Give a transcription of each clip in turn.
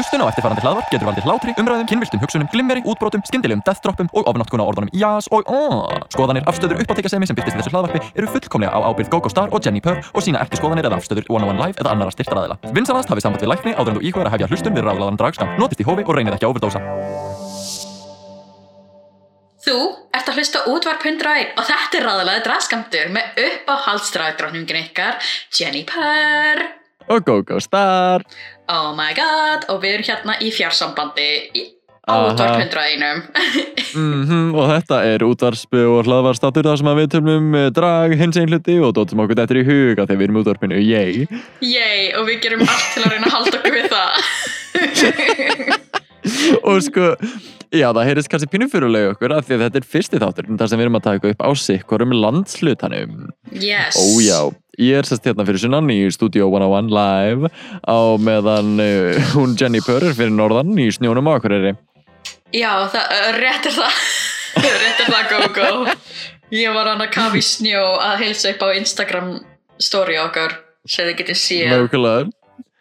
Hlustun á eftirfarandi hlaðvarp getur valdið hlátri, umræðum, kynviltum hugsunum, glimmeri, útbrotum, skyndilegum deathdroppum og ofnáttkuna orðunum jás og aaaah. Skoðanir, afstöður, uppáttekasemi sem byrtist í þessu hlaðvarpi eru fullkomlega á ábyrgð GóGó Star og Jenni Purr og sína ekki skoðanir eða afstöður One on One Live eða annara styrtaræðila. Vinsanast hafið samband við lækni áður en þú íhugar að hefja hlustun við ráðlaðan dragskam. Notist í hófi og reynið ekki að overdósa. Þú ert að hlusta útvarp 101 og þetta er ráðalaði draskamtur með uppáhaldsdragdrókningin ykkar, Jenny Purr. Og GóGó Star Oh my god, og við erum hérna í fjarsambandi í útvarp 101. mm Og þetta er útvarspu og hlaðvarstátur þar sem við töfnum drag, hins einn hluti og dóttum okkur þetta í huga þegar við erum útvarpinu, yey Yey, og við gerum allt til að reyna að halda okkur við það. Og sko, já það heyrðist kannski pínumfyrulega okkur af því að þetta er fyrsti þáttur þar sem við erum að taka upp á sikkurum landslutanum yes. Ójá, ég er sest hérna fyrir sunnan í Studio 101 Live á meðan uh, hún Jenny Purr er fyrir norðan í snjónum á Akureyri Já, það, rétt er það. rétt er það, go, go. Ég var hann að kafa í snjó að heilsa upp á Instagram story okkar sem þið getið séð.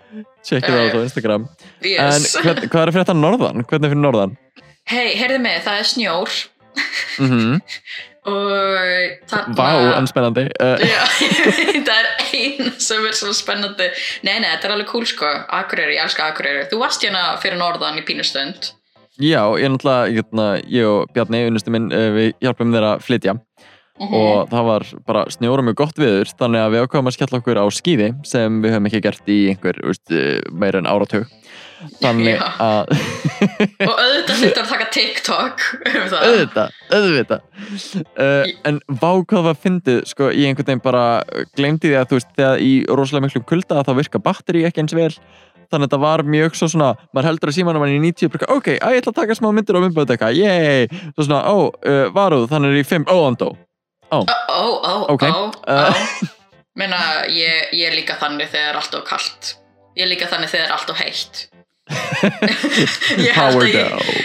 Það Eh, út á Instagram Yes. En hvern, hvað er fyrir þetta norðan? Hvernig er fyrir norðan? Hei, heyrðu mig, það er snjór Mm og þarna... Vá, en spennandi uh, Já, það er eina sem er svo spennandi. Nei, nei, þetta er alveg cool sko. Akureyri, ég elska Akureyri. Þú varst hérna fyrir norðan í pínustund. Já, ég er náttúrulega hérna, Ég og Bjarni, unnustu minn uh, Við hjálpum þeirra að flytja Mhm. Og það var bara snjóra mjög gott viður Þannig að við ákvæmum að skella okkur á skíði Sem við höfum ekki gert í einhver úst, meira en áratug. Þannig að Og auðvitað hlutar að taka TikTok um það. auðvitað, auðvitað. Uh, en vá hvað var fyndið sko, ég einhvern veginn bara glemdi því að þú veist, þegar í rosalega miklum kulda þá virka batteri ekki eins vel. Þannig að þetta var mjög svo svona maður heldur að símanum hann í 90 brukka, ok, að ég ætla að taka smá myndir og myndböð eitthvað, yey svo svona, ó, uh, varúð, þannig er í 5 ó, andó, Ó, ó, ó, ó, ó. Uh. Meina, ég, ég er líka þannig þegar er allt of kallt. Ég er líka þannig þegar er allt of heitt. Ég að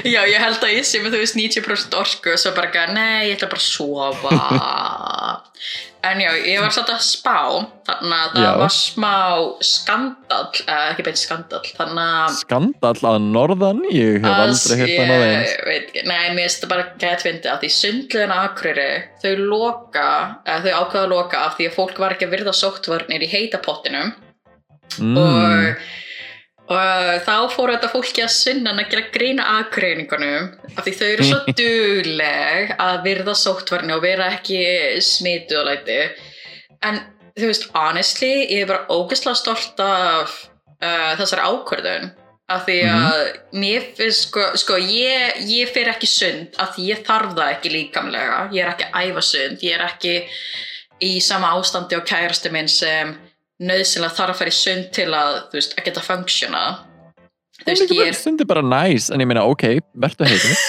Já, ég held að ég sé með þú veist 90% orku og svo bara ekki, nei, ég ætla bara að sofa. En já, ég var satt að spá þannig að það Já. var smá skandall, eh, ekki beint skandall þannig að skandall að norðan, ég hef aldrei hirt hann á ég þeins veit nei, mér finnst það bara gett fyndi að því sundlegin akureyri þau loka, eða þau ákveða að loka af því að fólk var ekki að virða sóttvarnir í heita pottinum. Mm. og, og þá fóru þetta fólki að sunnan að gera grína aðgreiningunum af því þau eru svo dugleg að virða sóttvarni og vera ekki smitu og læti. En þú veist, honestly ég er bara ógeðslega stolt af uh, þessari ákvörðun. Af því að mér finnst sko, sko ég, ég fer ekki sund af því ég þarf það ekki líkamlega. Ég er ekki æfa sund, ég er ekki í sama ástandi og kærasti minn sem nöðsynlega þarf að fara í sund til að, þú veist, að geta funksiona þú er veist, ég bara stundir bara næs en ég meina, ok, verður heitinu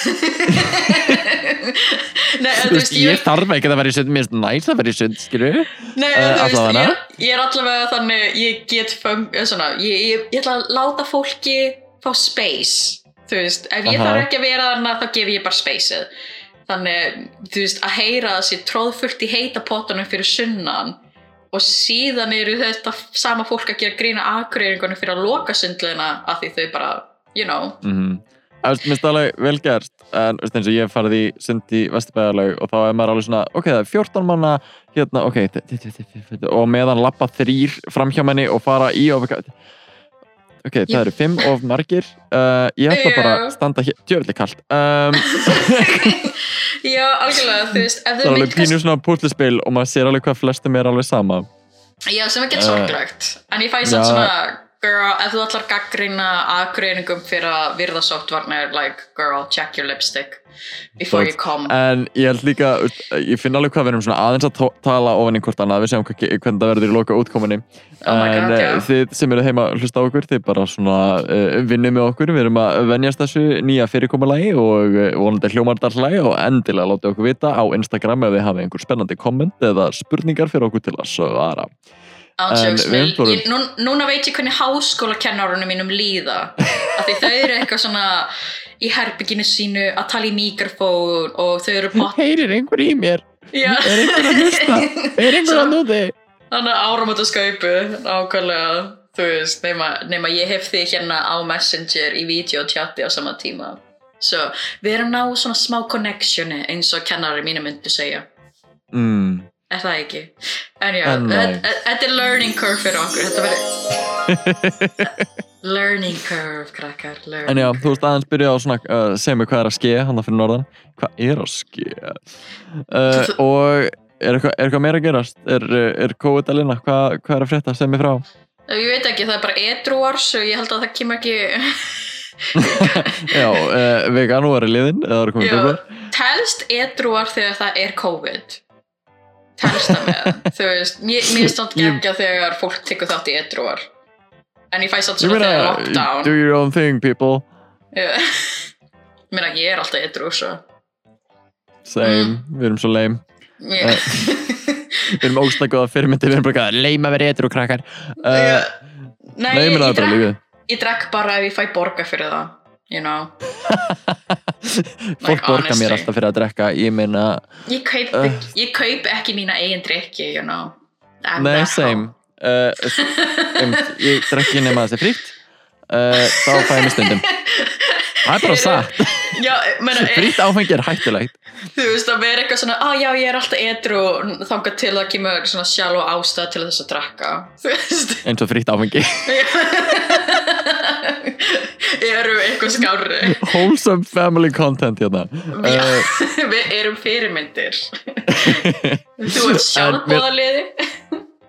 Nei, en Þú veist, ég þarf ekki að vera í sund, mér finnst næs að vera í sund, skilur Nei, en þú veist, ég, ég er allavega þannig, ég get fung, eh, svona, ég, ég, ég ætla að láta fólki fá space, þú veist, ef ég Aha. þarf ekki að vera þarna þá gef ég bara spaceið. Þannig, þú veist, að heyra sé tróðfullt í heita pottunum fyrir sunnan og síðan eru þetta sama fólk að gera grína akureyringunum fyrir að loka sundleina af því þau bara, you know, mm Mér finnst það alveg vel gert en veist, eins og ég farið í sund í Vesturbæðarlaug og þá er maður alveg svona ok, það er 14 manna hérna, ok, og meðan lappa þrýr framhjámenni og fara í of ok, það eru 5 of margir. Uh, ég ætla bara að standa hér. Djöfli kallt um, já, algjörlega, þú veist, það er alveg mynd pínu svona púslispil og maður sér alveg hvað flestum er alveg sama. Já, sem ekki Eh, sorglegt En ég fæ samt svona Girl, ef þú ætlar að gaggrina aðgreiningum fyrir að virða sóttvarnir like, girl, check your lipstick before you come. en ég held líka, ég finn alveg hvað við erum svona aðeins að tala ofan í hvort annað við séum hvernig það verður í loka útkominni Oh en God, eh, já. þið sem eru heima að hlusta á okkur þið bara svona uh, vinnum með okkur við erum að venjast þessu nýja fyrirkomulagi og uh, vonandi hljómardarlagi og endilega láta okkur vita á Instagram ef þið hafið einhver spennandi komment eða spurningar fyrir okkur til að svara Ég, nú, núna veit ég hvernig háskólakennarunum mínum líða. Af því þau eru eitthvað svona í herbygginu sínu að tala í mikrofón og þau eru pott heyrir einhver í mér, Já. er einhver að hlusta? Er einhver að núti Þannig áramötu skaupu, nákvæmlega þú veist, nema, nema ég hef þig hérna á Messenger í videochati á sama tíma. Svo við erum ná svona smá connectioni eins og kennari mínu myndi segja. Mm. Er það ekki? en já, þetta er learning curve fyrir okkur. Learning curve, krakkar learning En já, þú veist aðeins byrja á svona uh, segja mig hvað er að ske, hann fyrir norðan. Hvað er að ske? Uh, og er eitthvað, er eitthvað meira að gerast? Er, uh, er COVID að linna, hvað, hvað er að frétta? Segja mig frá. Ég veit ekki, það er bara edruar svo ég held að það kemur ekki Já, uh, vegan og er liðin telst edruar þegar það er COVID telst það. Með þú veist, mér mér það Ég- geggja þegar fólk tekur þátt í edruar en ég fæ Ég svona þegar lockdown. do your own thing people. Ég meina, ég er alltaf edru svo. Same, við erum svo lame. Ég, Við erum óstaklega fyrirmyndi, við erum bara leim að vera etru krakkar. Uh, ég, nei, Nei, ég ég, er ég drekk bara ef ég fæ borga fyrir það you know? Fólk Like, borgar honestly. mér alltaf fyrir að drekka Ég meina, ég kaup, Uh. ég kaup ekki mína eigin drikki you know? Nei, same. uh, einmitt, Ég drekki nema þessi fríkt uh, Þá fæ ég mér stundum. Það er bara satt. Meina, Fríkt áfengi er hættulegt. þú veist að vera eitthvað svona, að já ég er alltaf edru þangað til það kemur svona sjálf og ástæð til þess að veist. Eins og fríkt áfengi eru eitthvað skári Wholesome family content hérna. Já, uh, við erum fyrirmyndir. Þú ert sjálfbóðaliði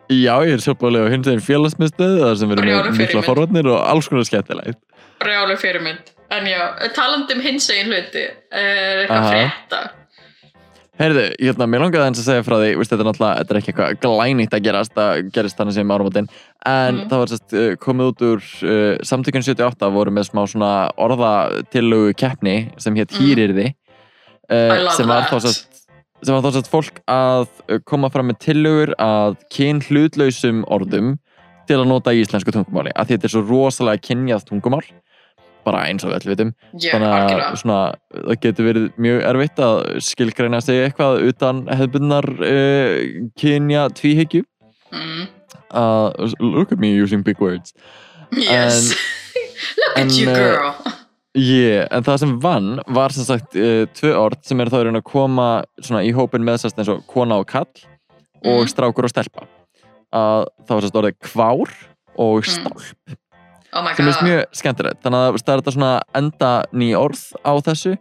Já, ég er sjálfbálega á hins veginn félagsmyndstöð þar sem við erum með mikla forvarnir og alls konar skemmtilegt. Brjálu fyrirmynd. En já, talandi um hins egin hluti er eitthvað frétta Heyrðu, hérna, mér langaði eins að segja frá því veist, þetta er náttúrulega, þetta er ekki eitthvað glænýtt að gerast það gerist þannig sem áramótin en Mm. það var sérst uh, komið út úr uh, samtökun 78 voru með smá svona orðatillugu keppni sem hétt Mm. Hýrirði uh, love sem var þá sérst sem var þá sérst fólk að koma fram með tillögur að kyn hlutlausum orðum til að nota í íslensku tungumáli að þetta er svo rosalega kynjað tungumál bara eins og öll vitum. Já, þannig að svona, það getur verið mjög erfitt að skilgreina sig eitthvað utan hefðbundnar uh, kynja tvíhyggju. Mm. uh, look at me using big words. Yes. Look en, at you uh, girl. yeah, en það sem vann var sem sagt uh, tvö orð sem er þá að koma svona í hópin með sérst eins og kona og kall og Mm. strákur og stelpa. Að það var sérst orðið kvár og Mm. Oh sem er mjög skemmtilegt. Þannig að það er þetta svona enda ný orð á þessu.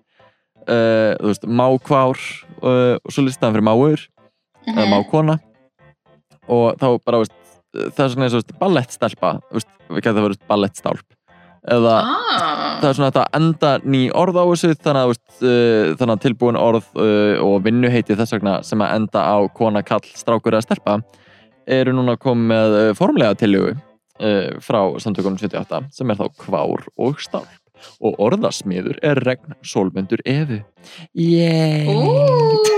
Uh, þú veist, mákvár uh, og svo listaðan fyrir máur eða Mhm. mákona. Og þá bara, veist, það er svona eins og ballettstelpa, við getum það verið ballettstálp eða ah. það er svona þetta enda ný orð á þessu þannig að, uh, þannig að tilbúin orð uh, og vinnuheiti þess vegna sem að enda á kona, kall, strákur eða stelpa eru núna komið með formlega tillögu uh, frá samtökunum 78 sem er þá kvár og stálp. Og orðasmiður er regn sólmyndur efu Yay!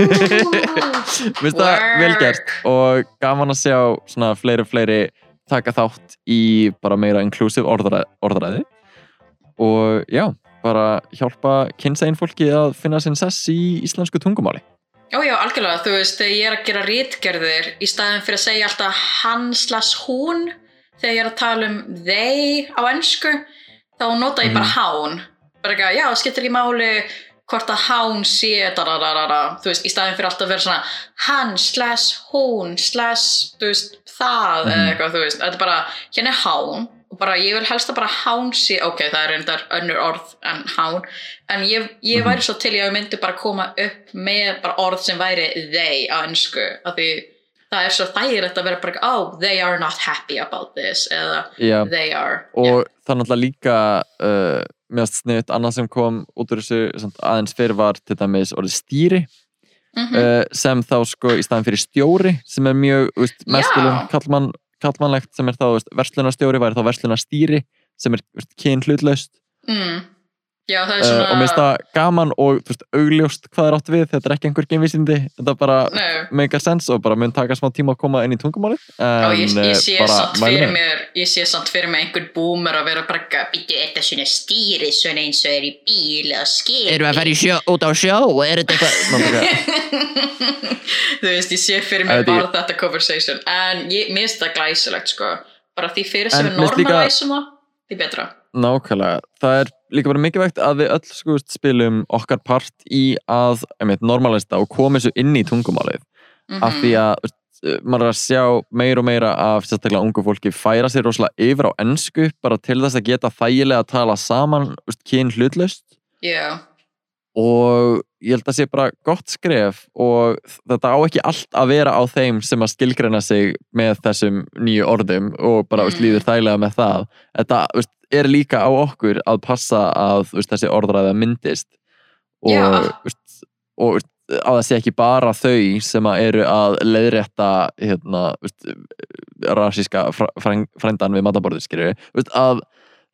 Mér finnst það vel gert. Og gaman að sjá svona fleiri fleiri taka þátt í bara meira inclusive orðræði, orðræði og já, bara hjálpa kynsegin fólki að finna sinn sess í íslensku tungumáli. Já, já, algjörlega, þú veist, ég er að gera rítgerðir í staðin fyrir að segja alltaf hann slags hún þegar ég er að tala um they á ennsku þá nota ég bara hán bara ekki að, já, skiptir ekki máli hvort að hán sé da, da, da, da, da. þú veist, í staðin fyrir alltaf að vera svona hann slags hún slags, þú veist, það eða Mhm. eitthvað, þú veist, þetta er bara hérna er hán og bara ég vil helst að bara hán sé ok, það er reyndar önnur orð en hán en ég, ég Mhm. væri svo til ég myndi bara koma upp með bara orð sem væri they á ennsku af því það er svo þægilegt að vera bara oh, they are not happy about this eða já, they are og það er náttúrulega líka uh, mjög sniðut annað sem kom út úr þessu aðeins fyrir var til dæmis orðið stýri mm uh, sem þá sko í staðin fyrir stjóri sem er mjög Já. kallmann, kallmannlegt sem er þá verslunarstjóri væri þá verslunarstýri sem er kyn hlutlaust mm. Já það er uh, svona og mér finnst það gaman og veist, augljóst hvað er átt við þetta er ekki einhver genvísindi þetta bara Nei. make a sense og bara mun taka smá tíma að koma inn í tungumálið. Já, en ég, eh, ég sé bara samt fyrir mér ég sé samt fyrir mér einhvern boomer að vera bara eitthvað, býttu þetta svona stýri svona eins og er í bíl eða skipi Erum við að fara í sjó, út á sjó? Er þetta bara, þú veist, ég sé fyrir mér bara þetta conversation. En ég, mér finnst það glæsilegt sko. Bara því fyrir sem En við normalæsum það því betra. Nákvæmlega, það er líka bara mikilvægt að við öll sko, spilum okkar part í að einmitt, normalista og koma þessu inn í tungumálið. Mm af því að veist, maður er að sjá meira og meira af sérstaklega ungu fólki færa sér rosalega yfir á ennsku bara til þess að geta þægilega að tala saman kyn hlutlaust já, og ég held að sé bara gott skref og þetta á ekki allt að vera á þeim sem að skilgreina sig með þessum nýju orðum og bara Mm. líður þægilega með það þetta veist, er líka á okkur að passa að veist, þessi orðræða myndist og, Já. veist, og að það sé ekki bara þau sem að eru að leiðrétta hérna, fræng- frændan við mataborðið skilju að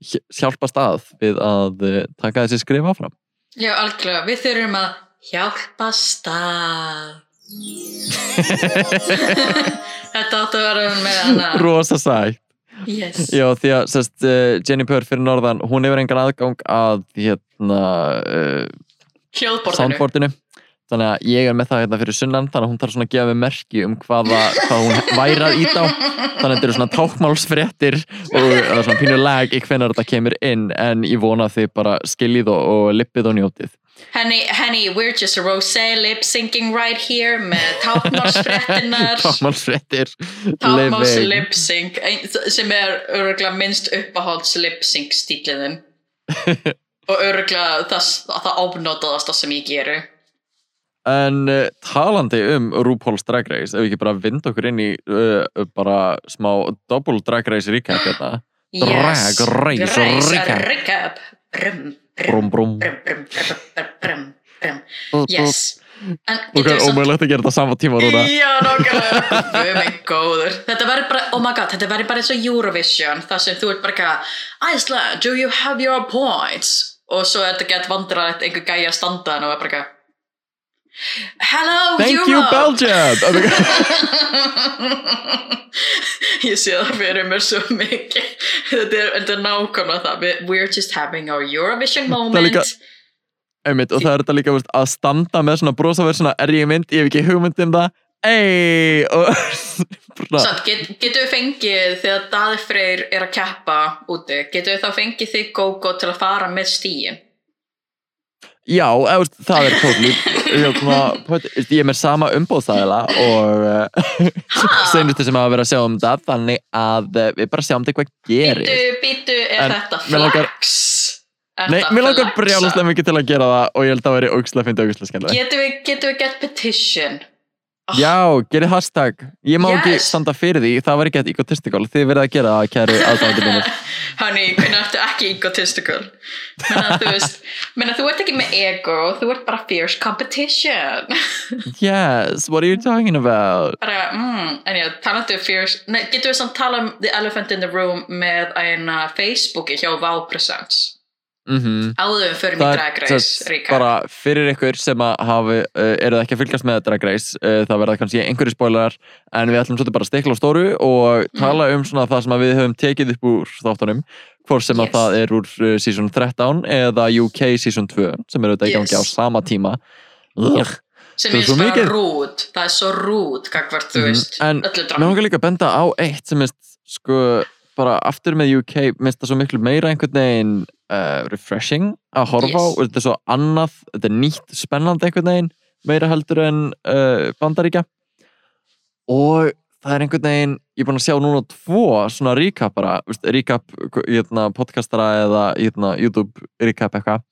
hj- hjálpast að við að eh, taka þessi skrif áfram já, algjörlega. Við þurfum að hjálpa stað. Þetta áttu að vera með hana. Rosa sætt. Yes. Já, því að sest, uh, Jenny Purr fyrir norðan, hún hefur engan aðgang að hérna, uh, hljóðborðinu. soundboardinu þannig að ég er með það hérna fyrir sunnan þannig að hún þarf svona að gefa mig merki um hvaða hvað hún væri að ít á. Þannig að þetta eru svona tákmálsfréttir og það er svona pínu lag í hvenar þetta kemur inn en ég vona að þið bara skiljið og, og lippið og njótið. Henny, Henny, we're just a rosé lip syncing right here með tákmálsfréttinar tákmálsfréttir tákmáls lip sync. Sem er öruglega minnst uppáhalds lip sync stíliðin og öruglega það, það ofnotaðasta sem ég geru En uh, talandi um RuPaul's Drag Race, ef við ekki bara vind okkur inn í uh, bara smá double Drag Race recap hérna. Drag race recap. recap Brum, Brum, brum. brum, brum, brum, brum, brum. Yes En Ok, ómögulegt að gera þetta sama tíma núna. Já, nákvæmlega Guð minn góður Þetta verður bara, oh my god, þetta verður bara eins og Eurovision þar sem þú ert bara eitthvað Iceland, do you have your points? Og svo er þetta gett vandrarlegt einhver gæja að standa hann og er bara eitthvað Hello, Thank Europe you, Belgium! Ég sé það fyrir mér svo mikið Þetta er, þetta er nákvæmlega það We're just having our Eurovision moment líka- Einmitt, og það er þetta líka veist, að standa með svona brosaverð svona er ég mynd, ég hef ekki hugmynd um það Ey! Og Samt, get, getur við fengið þegar Daði Freyr er að keppa úti, getur við þá fengið þig GóGó til að fara með stíin? Já, veist, það er veist, ég er með sama umbóðstæðila og uh, seinustu sem hafa verið að sjá um það þannig að uh, við bara sjáum þetta hvað gerir Býtu, býtu, er En þetta? Er Nei, mér langar flaxa? brjáluslega mikið til að gera það og ég held að það ógislega fyndi ógislega skemmtilega Getum við, getum við gett petition? Oh, Já, gerið hashtag Ég má ekki Yes. standa fyrir því, það var ekki eitthvað egotistical Þið verið að gera það, kæri aðdáðandi mínir Honey, hvernig ertu ekki egotistical? Menna, þú veist, menna, þú ert ekki með ego, þú ert bara fierce competition. Yes, what are you talking about? bara, mm, en já, talandi um fierce, nei, getum við samt tala um the elephant in the room með eina Facebooki hjá Wow Mm Áður við förum í Það Drag Race, bara fyrir ykkur sem að hafi, uh, eruð ekki að fylgjast með Drag Race uh, það verða kannski einhverju spoilerar en við ætlum svolítið bara að stikla á stóru og Mm. tala um svona það sem að við höfum tekið upp úr þáttunum hvort sem að Yes. það er úr uh, season 13 eða UK season 2 sem eru þetta í gangi á sama tíma Ugh. sem er svo bara mikið. rúd, það er svo rúd, gagvart, þú Mhm. veist, En öllu Mér drama. langar líka að benda á eitt sem er sko bara aftur með UK minnst það svo miklu meira einhvern veginn uh, refreshing að horfa á Yes. og þetta er svo annað, þetta er nýtt spennandi einhvern veginn, meira heldur en uh, bandaríkja og það er einhvern veginn ég er búin að sjá núna tvo svona recap bara, recap hérna, podcastara eða hérna, YouTube recap eitthvað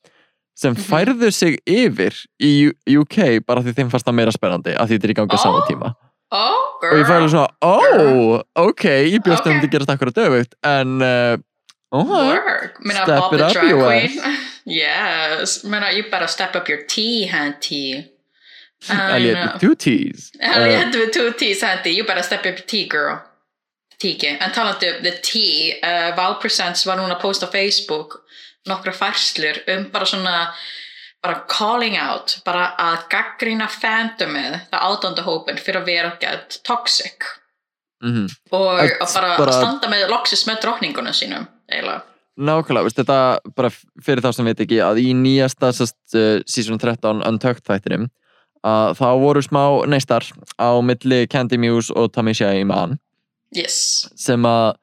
sem Mhm. færðu sig yfir í UK bara því þeim fannst það meira spennandi að því þetta er í gangi á Oh, sama tíma Oh, og ég fæði svona, ó, ok ég bjóst um Ok. þetta gerast akkurat döfugt en uh, oh, Work. Meina, Step Bob it up, drag you queen. yes. Meina, you better step up your tea, Hanty. Elliot uh, with two T's uh, Elliot with two T's, Hanty. You better step up your tea, girl. Tíki. En talandi um the tea, uh, Val Presents var núna að posta á Facebook nokkra færslur um bara svona bara calling out, bara að gaggrýna fandomið, það átandahópin fyrir að vera gett toxic mm og Að að bara, bara- að standa með loksis með drottningunum sínum eiginlega. nákvæmlega, veist, þetta bara fyrir þá sem veit ekki að í nýjasta sest, uh, season 13 Untucked þættinum að þá voru smá neistar á milli Candy Muse og Tamisha Iman Yes. sem að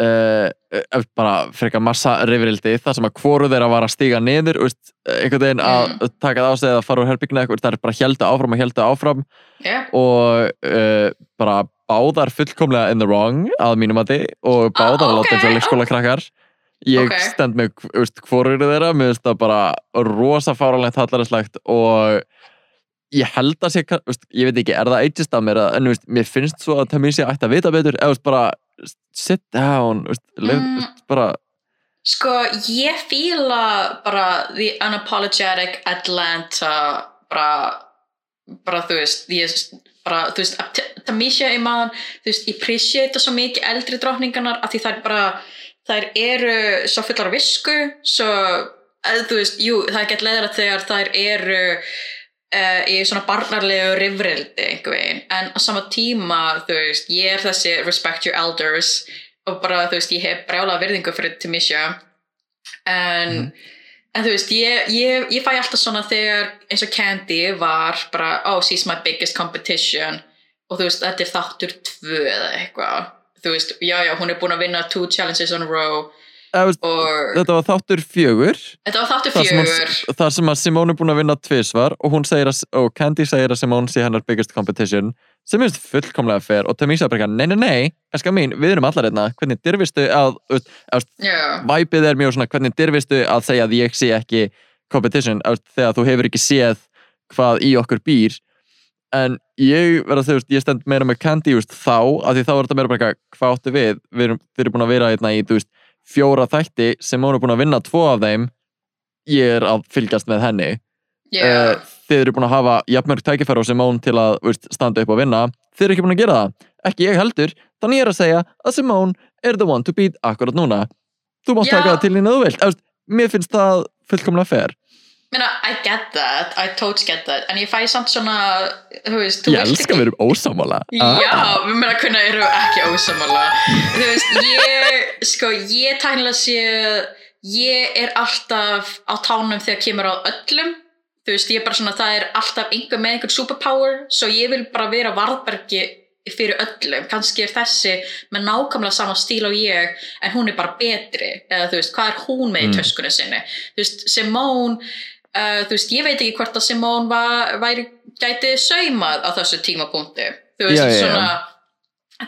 uh, bara frekar massa rifrildi þar sem að hvoru þeirra var að stíga niður veist, einhvern veginn að taka það á sig eða fara úr herbyggina, það er bara heldu áfram og heldu áfram yeah. og uh, bara báðar fullkomlega in the wrong að mínum að þið og báðar Ah, að láta eins og leikskóla krakkar ég Ok. stend með hvorur þeirra, mér finnst það bara rosa fáranlegt hallarinslegt og ég held að sé, ég veit ekki, er það ageist af mér eða- en veist, mér finnst svo að Tamisi ætti að vita betur eða veist, bara sit down veist, leið, Mm. bara Sko, ég fíla bara the unapologetic Atlanta bara, bara þú veist ég, bara, þú veist, Tamisha í maður þú veist, ég appreciate svo mikið eldri drottningarnar af því þær bara þær eru svo fullar af visku svo, eða þú veist, jú, það er gett leiðilegt þegar þær eru uh, í svona barnarlegu rifrildi einhver veginn, en á sama tíma þú veist, ég er þessi respect your elders og bara, þú veist, ég hef brjála virðingu fyrir Tamisha. En, en þú veist, ég, ég, ég fæ alltaf svona þegar eins og Candy var bara, oh, she's my biggest competition. Og þú veist, þetta er þáttur tvö eða eitthvað. Þú veist, já, já, hún er búin að vinna two challenges on a row veist, og þetta var þáttur fjögur. Þetta var þáttur fjögur. þar sem að Simone er búin að vinna tvisvar og og Candy segir að Simone sé hennar biggest competition sem er fullkomlega fair. Og Tamisa bara nei, nei, nei, elskar mín, við erum allar hérna. Hvernig dyrfistu að, já, væpið er mjög svona, hvernig dyrfistu að segja að ég sé ekki competition að, þegar þú hefur ekki séð hvað í okkur býr. En ég verða veist, ég stend meira með Candy just, þá, að því þá er þetta meira bara hvað áttu við, við erum, við erum búin að vera hérna í, þú veist, fjóra þætti sem hún er búin að vinna tvo af þeim ég er að fylgjast með henni. Uh, þið eru búin að hafa jafnmörg tækifæri á Simone til að veist, standa upp og vinna. Þið eru ekki búin að gera það, ekki ég heldur. Þannig ég er að segja að Simone er the one to beat akkurat núna. Þú mátt Já. taka það til að þú vilt. Mér finnst það fullkomlega fair Meina, I get that, I totally get that. En ég fæ samt svona, þú veist þú ég vilt elska að við erum ósamála Já, við meina hvernig eru ekki ósamála Þú veist, ég sko, ég tæknilega sé ég er alltaf á tánum þegar kemur á öllum. Þú veist, ég er bara svona, það er alltaf einhver með einhvern superpower, svo ég vil bara vera varðbergi fyrir öllum. Kannski er þessi með nákvæmlega sama stíl og ég, en hún er bara betri. Eða þú veist, hvað er hún með í Mm. töskunni sinni? Þú veist, Simone uh, þú veist, ég veit ekki hvort að var, væri, gæti saumað á þessu tímapunkti. Þú veist, Já, já, já. svona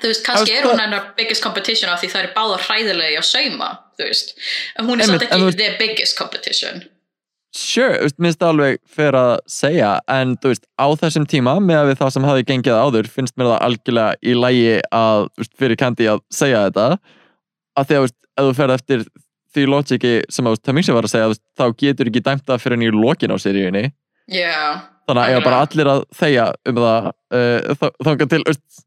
þú veist, kannski er hún hennar biggest competition af því það er báðar hræðilegi að sauma þú veist, en hún er en ekki þú veist- the biggest competition. Sure, þú veist, minnst alveg fyrir að segja en þú veist, á þessum tíma með að við það sem hafi gengið áður finnst mér það algjörlega í lægi að þú veist, fyrir Candy að segja þetta. Að því að þú veist, ef þú ferð eftir því logiki sem að Tamisha var að segja veist, þá getur ekki dæmt það fyrir í lokin á seríunni já, þannig að eiga bara allir að þegja um það uh, þangað til þú veist,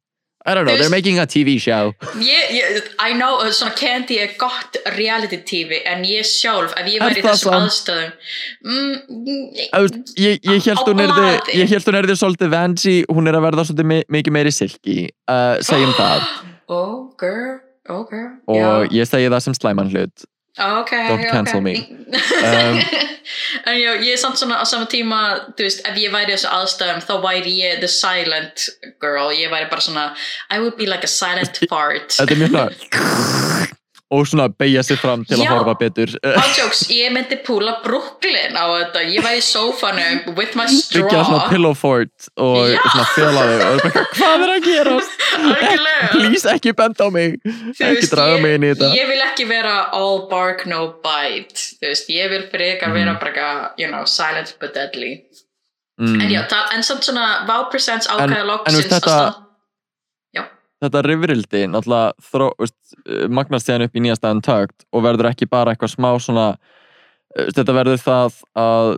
I don't know, veist- they're making a TV show ég, ég, I know uh, svona Candy er gott reality TV en ég sjálf, ef ég Er væri í þessum samt? aðstöðum mm, veist, ég, ég held hún erði blaði. ég held hún erði svolítið Vanji hún er að verða svolítið mi mikið meiri silki uh, segjum það oh girl, oh girl og já. ég segi það sem slæman hlut Ah, ok, Don't cancel me. Um, en já, ég er samt svona á sama tíma þú veist, ef ég væri þessu aðstæðum þá væri ég the silent girl. Ég væri bara svona, I would be like a silent fart þetta er mjög svona og svona beigja sig fram til að Já. horfa betur. Ájóks, ég myndi púla Brooklyn á þetta, ég væri í sófanum with my straw. byggja svona pillow fort og Já. svona fela þig og bara, hvað er að gera please ekki benda á mig. Þú ekki draga mig inn í þetta. Ég vil ekki vera all bark no bite. Þú veist, ég vil frekar vera bara eitthvað, you know, silent but deadly. Mm. en já, það, en samt svona Vá Presents En- ákvæða loksins að stand- þetta rifrildi náttúrulega uh, magnast síðan upp í nýjastæðan tögt og verður ekki bara eitthvað smá svona uh, þetta verður það að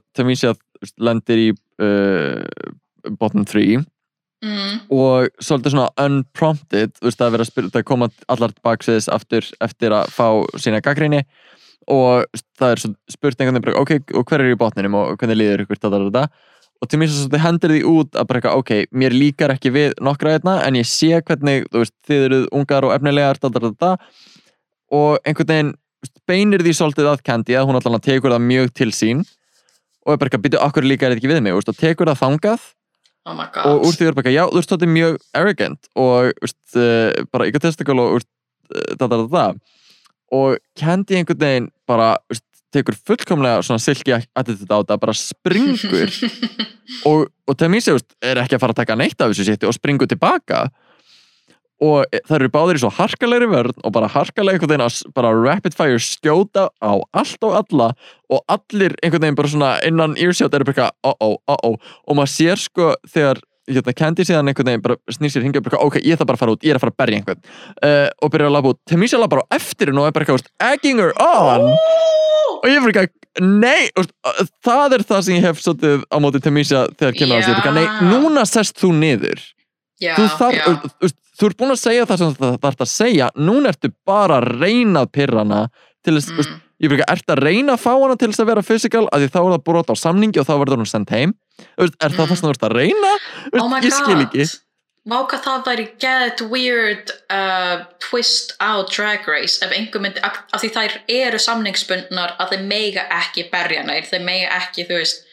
veist, lendir í uh, bottom 3 mm, og svolítið svona unprompted veist, að spyrja, það koma allar baksviðis aftur eftir að fá sína gaggrinni og það er spurt einhvern veginn ok, og hver er í botninum og hvernig líður ykkur, þetta og til mér svo þetta hendur því út að bara eitthvað, ok, mér líkar ekki við nokkra þetta en ég sé hvernig, þú veist, þið eruð ungar og efnilegar, þetta, þetta, þetta og einhvern veginn beinir því svolítið að Candy að hún allan að tekur það mjög til sín. Og er bara eitthvað, byrju, okkur líkar þetta ekki við mig, þú veist, og tekur það þangað. Oh my og úr því er bara, já, þú veist, þetta er mjög arrogant og, þú veist, uh, bara egotistical og, þú veist, það, það, það og Candy einhvern veginn bara þú veist, tekur fullkomlega svona silki attitude á þetta, bara springur. Og, og veist, er ekki að fara að taka neitt af þessu sétti og springur tilbaka. Og það eru báðir í svo harkalegri vörn og bara harkalega einhvern veginn að bara rapid fire skjóta á allt og alla og allir einhvern veginn bara svona innan earshot eru bara eitthvað, uh-oh, uh-oh. Og maður sér sko þegar hérna, Candy síðan einhvern veginn bara snýr sér hingja ok, ég ætla bara að fara út, ég er að fara að berja einhvern. Uh, og byrja að labba út, Tamisa labba bara á eftir og er bara eitthvað, egging her on. Og ég er bara eitthvað, nei veist, uh, það er það sem ég hef svolítið á móti Tamisa þegar kemur á sig, Já. nei, núna sest þú niður. Já, þú, þar, já. þú, þú, þú ert búin að segja það sem það þarf að segja. Núna ertu bara að reyna að pyrra hana til þess, mm. Ég fyrir ekki, ertu að reyna að fá hana til þess að vera physical, af því þá er það brot á samningi og þá verður hún sendt heim er það Mm. það sem þú ert að reyna Oh my ég skil ekki hvað það væri get weird uh, twist á Drag Race ef einhver myndi, af því þær eru samningsbundnar að þeir mega ekki berja neitt, þeir mega ekki, þú veist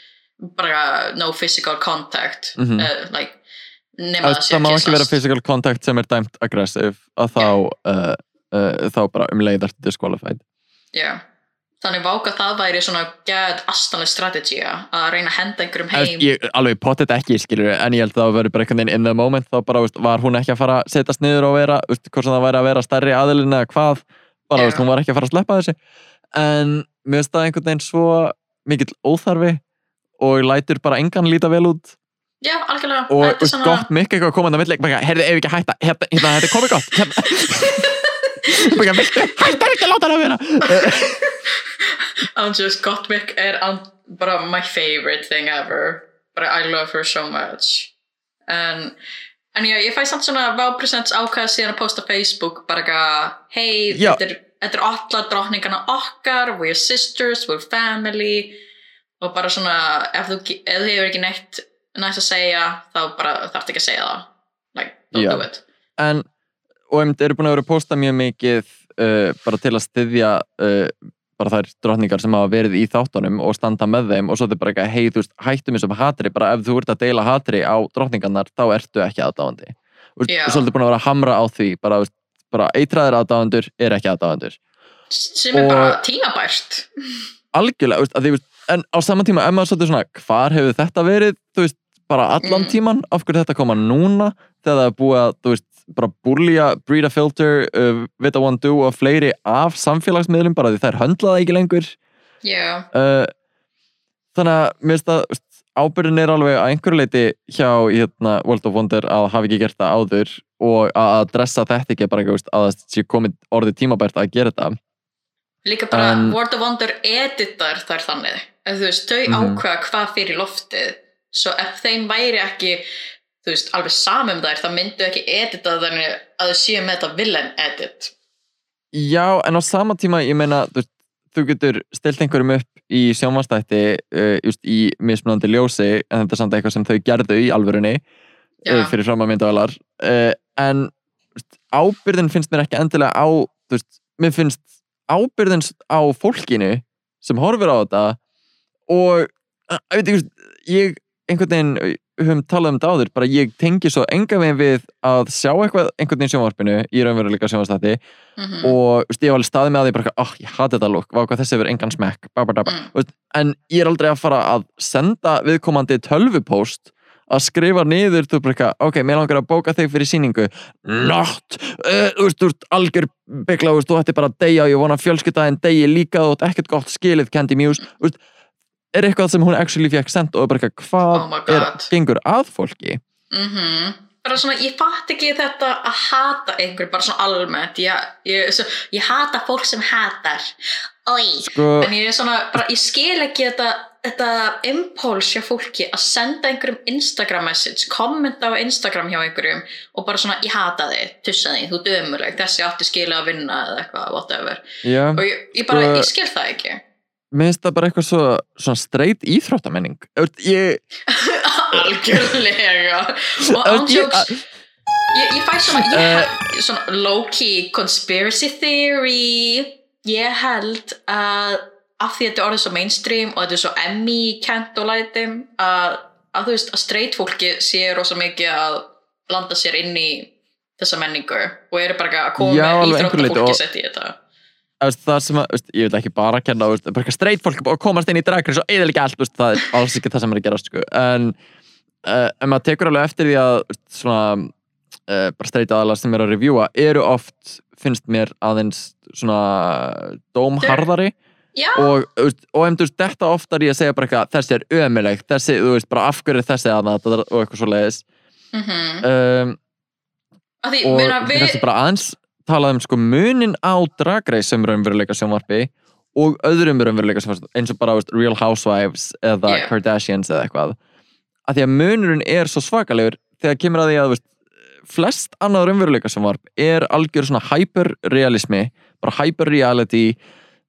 bara no physical contact Mhm. uh, like, nema að það sé það má ekki vera physical contact sem er dæmt aggressive að þá uh, uh, þá bara um leið ertu disqualified Já. Þannig váka það væri svona get astanlega strategía að reyna að henda einhverjum heim. ég, alveg pottet ekki skilur en ég held að það verður bara einhvern veginn in the moment þá bara veist, var hún ekki að fara að setjast niður og vera veist, hvort sem það væri að vera stærri aðilin eða hvað bara veist, hún var ekki að fara að sleppa þessu. En mér finnst það einhvern veginn svo mikill óþarfi og lætur bara engan líta vel út. Já, algjörlega. Og gott eitthvað að koma inn á milli. Heyrðu, ef ekki að hætta, hérna, hérna, hérna hættar ekki að láta það vera Andrews Gottmik er an, bara my favorite thing ever. Bara I love her so much. En, en já, ég fæ samt svona vápresents ákvæða síðan að posta Facebook bara eitthvað, hei, Já. þetta er, er allar drottningana okkar we're sisters, we're family. Og bara svona ef þú, ef þú hefur ekki neitt næst að segja, þá bara þarftu ekki að segja það. Like, don't Já. do it. En, og einmitt eru búin að vera að posta mjög mikið uh, bara til að styðja uh, bara þær drottningar sem hafa verið í þáttunum og standa með þeim. Og svo er þetta bara eitthvað hei, þú veist, hættum þessum hatri bara ef þú ert að deila hatri á drottningarnar þá ertu ekki aðdáðandi og svo er þetta búin að vera að hamra á því bara, bara eitræðir aðdáðandur er ekki aðdáðandur sem er bara tímabært. Algjörlega, veist, því, veist, en á sama tíma ef maður svolítið svona, hvar hefur þetta verið þú veist, bara allan Mm. tíman af hverju þetta koma núna þegar það er búið að, þú veist, bara búlja breed a filter, uh, vita one do og fleiri af samfélagsmiðlum bara því þær höndla það ekki lengur. Já, uh, þannig að mér finnst að ábyrðin er alveg að einhverju leiti hjá hérna, World of Wonder að hafa ekki gert það áður og að að dressa þetta ekki bara ekki, að það sé komið orðið tímabært að gera þetta. Líka bara En- World of Wonder editar þær þannig. En þú veist, þau Mhm. ákveða hvað fyrir loftið. Svo ef þeim væri ekki þú veist, alveg samum þær þá myndu ekki edita þannig að þau séu með þetta villain edit. Já, en á sama tíma, ég meina, þú, þú getur stilt einhverjum upp í sjónvastætti uh, just í mismunandi ljósi, en þetta er samt eitthvað sem þau gerðu í alvörunni uh, fyrir fram að myndavælar uh, en þú veist, ábyrðin finnst mér ekki endilega á þú veist, mér finnst ábyrðin á fólkinu sem horfir á þetta og ég veit ég einhvern veginn, höfum talað um þetta áður bara ég tengi svo enga veginn við að sjá eitthvað einhvern veginn í sjónvarpinu í raunveruleika sjónvastætti mhm, og þú veist, ég hef alveg staðið með að því bara, oh, ég hati þetta lúk, hvað þessi hefur engan smekk. Ba, ba, ba, ba. Mm. Veist, en ég er aldrei að fara að senda viðkomandi tölvupóst að skrifa niður, þú eitthvað, ok, mér langar að bóka þig fyrir síningu not, uh, þú veist, þú veist, algjör byggla, þú veist, þú ætti bara að deyja og ég vona að fjölskyldaðin deyji líka og þú ætti ekkert gott skilið Candy Muse, þú veist, er eitthvað sem hún actually fekk sendt og bara eitthvað, hvað Oh er, gengur að fólki? mhm bara svona, ég fatt ekki þetta að hata einhver, bara svona almennt ég, ég, svo, ég hata fólk sem hatar oi Sko, En ég er svona, bara, ég skil ekki þetta, þetta impuls hjá fólki að senda einhverjum Instagram message, kommenta á Instagram hjá einhverjum og bara svona, ég hata þig, tussa þig, þú dömuleg, þessi átti skilja að vinna eða eitthvað, whatever. já, Og ég, ég bara, Sko- ég skil það ekki. Mér finnst það bara eitthvað svo, svona straight íþróttamenning, ég Algjörlega. Og ándjóks, ég, ég fæ svona, ég Eh. svona low-key conspiracy theory, ég held að af því að þetta er orðið svo mainstream og þetta er svo Emmy-kent og lætum að, að þú veist að straight fólki sé rosa mikið að landa sér inn í þessa menningu og eru bara að koma íþróttafólki sett í þetta það sem að, veist, ég vil ekki bara kenna veist, bara straight fólk að komast inn í dragreis og eða ekki allt, veist, það er alls ekki það sem er að gerast sko. en uh, en maður tekur alveg eftir því að svona uh, bara straight aðalega sem er að reviewa eru oft, finnst mér aðeins svona dómharðari. Já, og, og veist, þetta oftar ég að segja bara eitthvað þessi er ömulegt, þessi, þú veist, bara afhverju þessi að það og eitthvað svo leiðis mm um, af því, og muna, við þetta bara aðeins talað um sko munin á dragreis sem raunveruleika sjónvarpi og öðrum raunveruleika sjónvarpi eins og bara veist, Real Housewives eða Yeah. Kardashians eða eitthvað að því að munurinn er svo svakalegur þegar kemur að því að veist, flest annað raunveruleika sjónvarp er algjör svona hyperrealismi bara hyperreality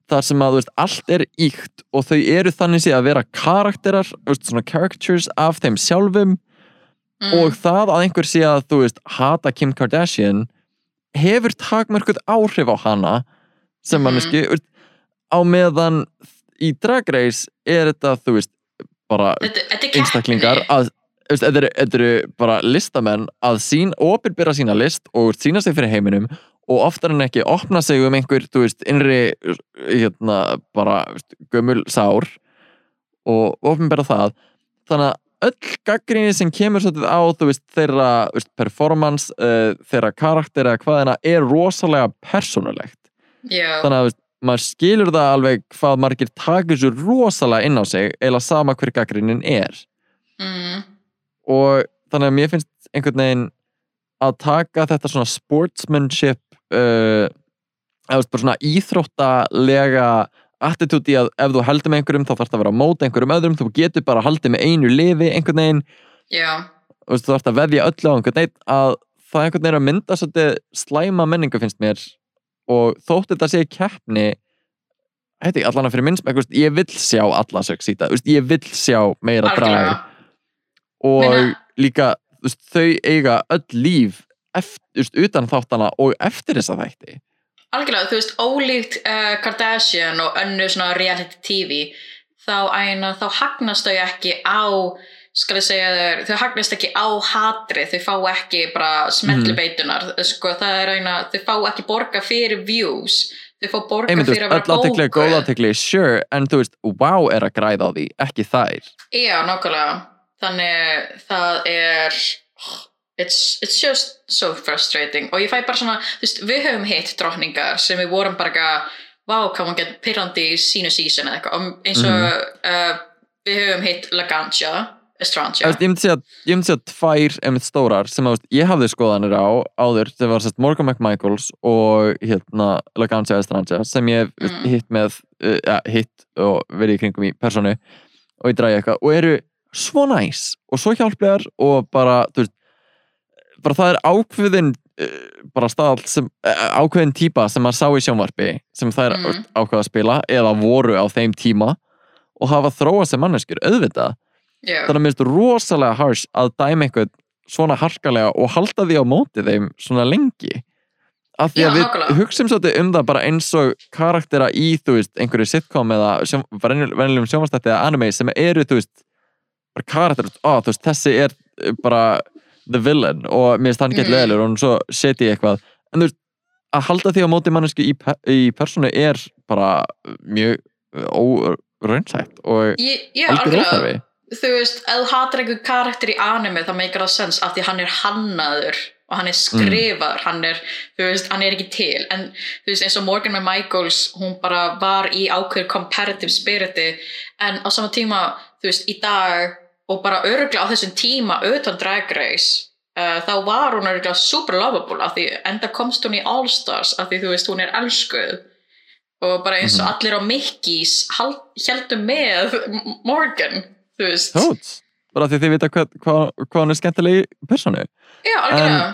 þar sem að veist, allt er íkt og þau eru þannig að vera karakterar svona characters af þeim sjálfum mm, og það að einhver sé að þú veist hata Kim Kardashian hefur takmörkuð áhrif á hana sem Mhm. manneski mm á meðan í Drag Race er þetta þú veist bara einstaklingar að þetta eru, eru bara listamenn að sín, opinbera sína list og sína sig fyrir heiminum og oftar en ekki opna sig um einhver þú veist, innri hérna, bara gömul sár og opinbera það þannig að öll gaggrinni sem kemur svolítið á veist, þeirra veist, performance uh, þeirra karakter eða hvaðina er rosalega persónulegt. Já, þannig að veist, maður skilur það alveg hvað margir takir svo rosalega inn á sig eða sama hver gaggrinnin er. Mm, og þannig að mér finnst einhvern veginn að taka þetta svona sportsmanship uh, eða svona íþróttalega attitúti að ef þú heldur með einhverjum þá þarf það að vera á móti einhverjum öðrum. Þú getur bara að haldið með einu lifi einhvern veginn. Og þú þarf að veðja öllu á einhvern veginn að það einhvern veginn er að mynda svolítið slæma menningu finnst mér. Og þótt þetta sé keppni heiti, allan að fyrir minn smekk, þú veist, ég vill sjá alla veist, ég vill sjá meira drag. Og Meina- líka þau eiga öll líf eftir, utan þáttana og eftir þessa þætti Algjörlega, þú veist, ólíkt uh, Kardashian og önnu svona reality TV þá, æna, þá hagnast þau ekki á skal ég segja þér, þau hagnast ekki á hatri, þau fá ekki bara smetlu beitunar, sko, það er æna, þau fá ekki borga fyrir views þau fá borga einmitt, fyrir að öll vera aðtekli er góð aðtekli, sure, en þú veist, wow er að græða á því, ekki þær Já, nákvæmlega. Þannig það er it's, it's just so frustrating. Og ég fæ bara svona, þú veist, við höfum hitt drottningar sem við vorum bara eitthvað vá, hvað maður getur pyrrandi í sínu sísun eða eitthvað, og eins og uh, við höfum hitt Laganja Estranja ég myndi segja, ég myndi segja tvær einmitt stórar sem að, ég hafði skoðanir á áður, sem var sérst Morgan McMichaels og hérna Laganja Estranja sem ég Mm. mm. hitt með uh, hitt og verið í kringum í personu. Og ég dræði eitthvað. Og eru svo næs og svo hjálplegar og bara, þú veist bara það er ákveðin uh, bara staðal sem, uh, ákveðin típa sem maður sá í sjónvarpi sem það er Mm. ákveð að spila eða voru á þeim tíma og hafa þróað sem manneskjur, auðvitað Já, þannig að mér finnst rosalega harsh að dæma einhvern svona harkalega og halda því á móti þeim svona lengi af því Já, að við nákvæmlega. hugsum svolítið um það bara eins og karaktera í, þú veist, einhverju sitcom eða sjón, venjulegum sjónvastætti eða anime sem eru, þú veist bara karakter, ó, þú veist, þessi er uh, bara the villain og mér finnst hann gett Mhm. leðilegur og svo seti eitthvað. En þú veist, að halda því á móti mannesku í, pe í personu er bara mjög óraunsætt og ég, algjörlega óþarfi. þú veist, ef þú hatar einhver karakter í anime þá meikar það sens af því hann er hannaður og hann er skrifaður hann er, þú veist, hann er ekki til. En þú veist, eins og Morgan með Michaels hún bara var í ákveður competitive spiriti en á sama tíma þú veist, í dag og bara öruglega á þessum tíma utan Drag Race uh, þá var hún öruglega super lovable af því enda komst hún í All Stars af því þú veist, hún er elskuð. Og bara eins og allir á Mickey's héldu með Morgan þú veist. Tóts, bara því þið vita hvað, hvað, hvað hann er skemmtilegi personu já, algjörlega.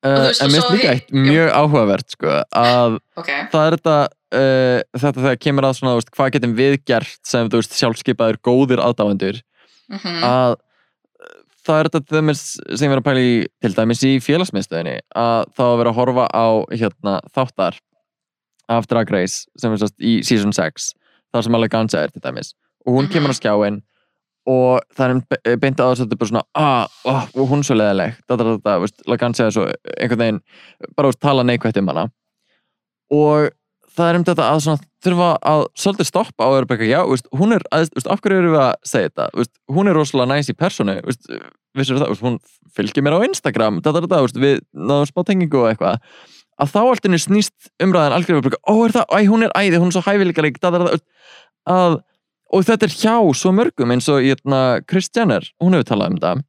Uh, en mér svo finnst líka eitt mjög áhugavert sko, að ok, það er þetta uh, þetta þegar kemur að svona, veist, hvað getum við gert sem veist, sjálfskeipaður góðir aðdáendur mhm, að uh, það er þetta dæmis sem ég verið að pæla í til dæmis í félagsmiðstöðinni að þá að vera að horfa á hérna, þáttar af Drag Race sem er sérst í season 6 þar sem Alleganza er til dæmis og hún Mhm. kemur á skjáin og það er be- beint að þetta er bara svona ah, oh, hún er svo leðileg þetta, þetta, veist, Lagancia er svo einhvern veginn bara veist, tala neikvætt um hana. Og það er um þetta að svona, þurfa að svolítið stoppa bara eitthvað, já, veist, hún er aðeins, veist, af hverju erum við að segja þetta? Veist, hún er rosalega næs í personu veist, vissir það, veist, hún fylgir mér á Instagram þetta, þetta, veist, við náðum smá tengingu og eitthvað. Að þá alltaf snýst umræðan algjörlega bara, ó, er það, æ, hún er æði, hún er svo hæfileika lík, þetta, þetta, að og þetta er hjá svo mörgum eins og hérna, Kris Jenner, hún hefur talað um það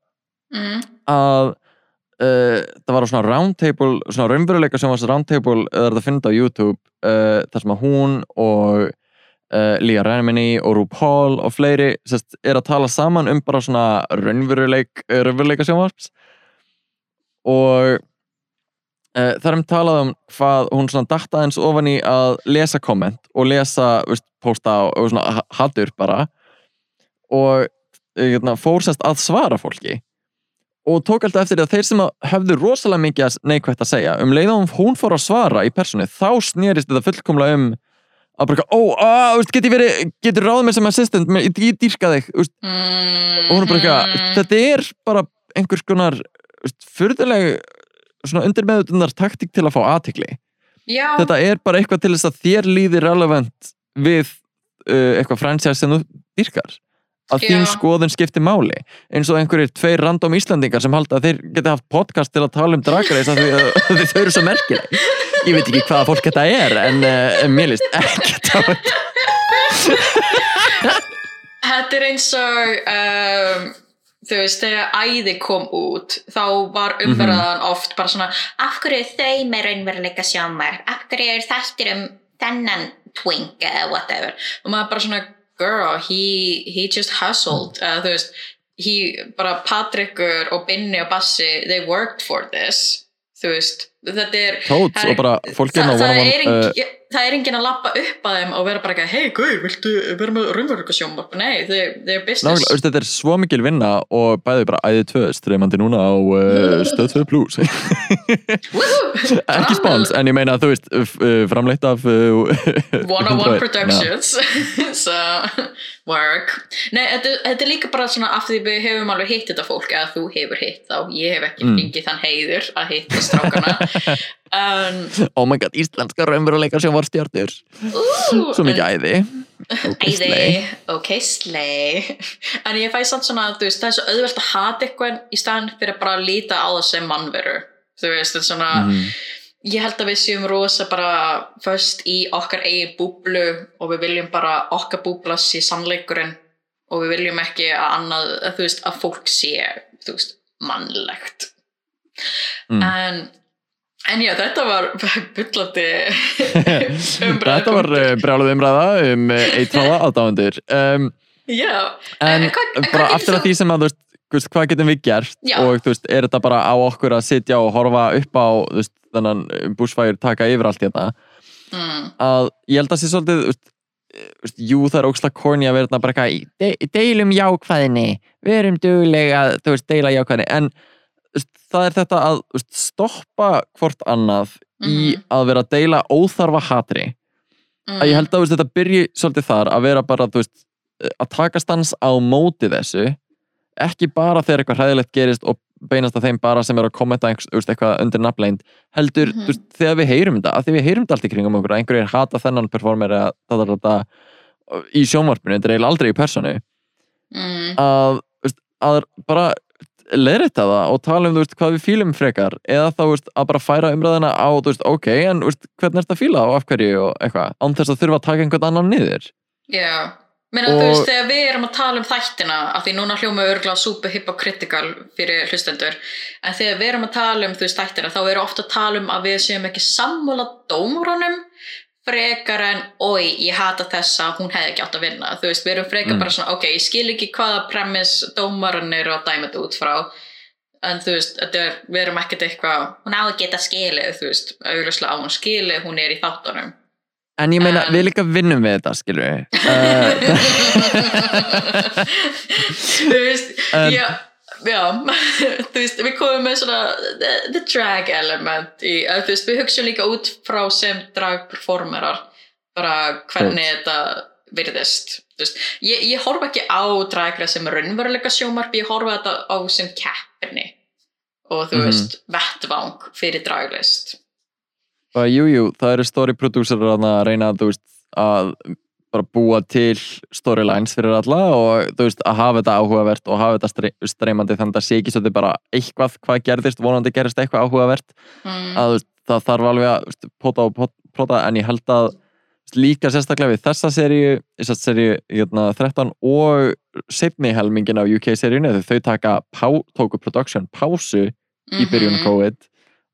mm. að uh, það var á svona roundtable svona raunveruleika sem var svona roundtable það er þetta að finna á YouTube uh, þar sem að hún og uh, Lía Remini og RuPaul og fleiri sest, er að tala saman um bara svona raunveruleik raunveruleika sjónvarps. Og það er um hvað hún svona datta eins ofan í að lesa komment og lesa, veist, posta og, og svona ha- hattur bara. Og hérna, fór sérst að svara fólki og tók alltaf eftir því að þeir sem að höfðu rosalega mikið neikvægt að segja um leið og hún fór að svara í personu þá snerist þetta fullkomlega um að bara, ó, á, veist, get ég verið getur ráð með sem assistant, menn, ég, dýrka þig veist, Mm. og hún bara þetta er bara einhvers konar svona undirmeðutunar taktík til að fá aðtikli þetta er bara eitthvað til þess að þér líði relevant við uh, eitthvað franchise sem þú dýrkar að þín skoðun skiptir máli eins og einhverjir tveir random Íslandingar sem halda að þeir geti haft podcast til að tala um dragreis að þau eru svo merkileg ég veit ekki hvaða fólk þetta er en uh, mér líst ekkert á þetta þetta er eins og um, þú veist, þegar æði kom út þá var umverðan oft bara svona Af hverju er þau með raunveruleika sjómar? Af hverju er þættir um þennan twink eða whatever? og maður bara svona girl, he, he just hustled uh, þú veist, he, bara Patrikur og Binni og Bassi they worked for this þú veist, þetta er tóts og bara fólk er það, ná það, er on one uh, engin, það er engin að lappa upp að þeim og vera bara ekki, hei guð, viltu vera með raunveruleika sjónvarp? Nei, þeir er business. Nákvæmlega, þetta er svo mikil vinna og bæði bara æði tvö streymandi núna á uh, stöð 2 plus. Ekki spáns, en ég meina þú veist uh, framleitt af One on 101. one productions. So work. Nei, þetta, þetta er líka bara svona af því við hefum alveg hitt þetta fólk eða þú hefur hitt þá, ég hef ekki Mm. fengið þann heiður að hitta strákana um, oh my god, íslenska raunveruleika sem var stjartur svo mikið æði Æði, ok, slay En ég fæ samt svona, veist, það er svo auðvelt að hata eitthvað í staðan fyrir bara að líta á það sem mannveru Þú veist, þetta er svona Mhm. ég held að við séum rosa bara först í okkar eigin búblu og við viljum bara okkar búbla sé sannleikurinn og við viljum ekki að annað, að, þú veist, að fólk sé, þú veist, mannlegt. Mm. En, en já, þetta var bullandi þetta var uh, brjáluð umræða um uh, eitráða aðdáðundur um, Já, en En hvað- bara aftur þú- því sem að þú veist, hvað getum við gert? Já. og þú veist, er þetta bara á okkur að sitja og horfa upp á þú veist, þennan bushfire taka yfir allt hérna mm, að ég held að sé svolítið þú veist, eh, jú það er ógslag corny að vera bara eitthvað de deilum jákvæðinni við erum duglega að þú veist, deila jákvæðinni en það er þetta að veist, stoppa hvort annað í Mhm. að vera að deila óþarfa hatri mm, að ég held að veist, þetta byrji svolítið þar að vera bara veist, að taka stans á móti þessu ekki bara þegar eitthvað hræðilegt gerist og beinast að þeim bara sem eru að kommenta eitthvað undir nafnleind heldur, Mhm. veist, þegar við heyrum þetta að því við heyrum þetta allt í kringum okkur að einhverjir hata þennan performer eða þetta, þetta, í sjónvarpinu, þetta er eiginlega aldrei í personu mm, að, veist, að bara leiðrætta það og tala um veist, hvað við fílum frekar eða þá veist, að bara færa umræðina á veist, ok, en hvernig er þetta að fíla og af hverju og eitthvað, án þess að þurfa að taka einhvern annan niður? Já, Meina, Og- þú veist, þegar við erum að tala um þættina af því núna hljóma örgulega super hypocritical fyrir hlustendur, en þegar við erum að tala um þú veist þættina, þá erum ofta að tala um að við séum ekki sammála dómurunum frekar en oi, ég hata þessa, hún hefði ekki átt að vinna. Þú veist, við erum frekar Mm. bara svona, ok, ég skil ekki hvaða premiss dómarun eru að dæma þetta út frá. En þú veist, er, við erum ekkert eitthvað hún á að geta skilið, þú veist augljóslega á hún skilið, hún er í þáttunum. En ég meina, En- við líka vinnum við þetta, skilur við þú veist, já, já þú veist, við komum með svona the, the drag element í, að, veist, við hugsaum líka út frá sem drag performerar bara hvernig þetta virðist veist, ég, ég horfa ekki á Drag Race sem raunveruleika sjómarp ég horfa þetta á sem keppni og þú Mhm. veist, vettvang fyrir draglist bara jú, jú, það eru story producerar að reyna veist, að bara búa til storylines fyrir alla og þú veist, að hafa þetta áhugavert og hafa þetta stre- streymandi þannig að það sé ekki svo þetta bara eitthvað hvað gerðist, vonandi gerist eitthvað áhugavert mm. að veist, það þarf alveg að veist, pota og pot- prota en ég held að veist, líka sérstaklega við þessa seríu þessa seríu hérna, 13 og seinni helmingin af UK-seríunni þau taka tóku production pásu í byrjun Mhm. COVID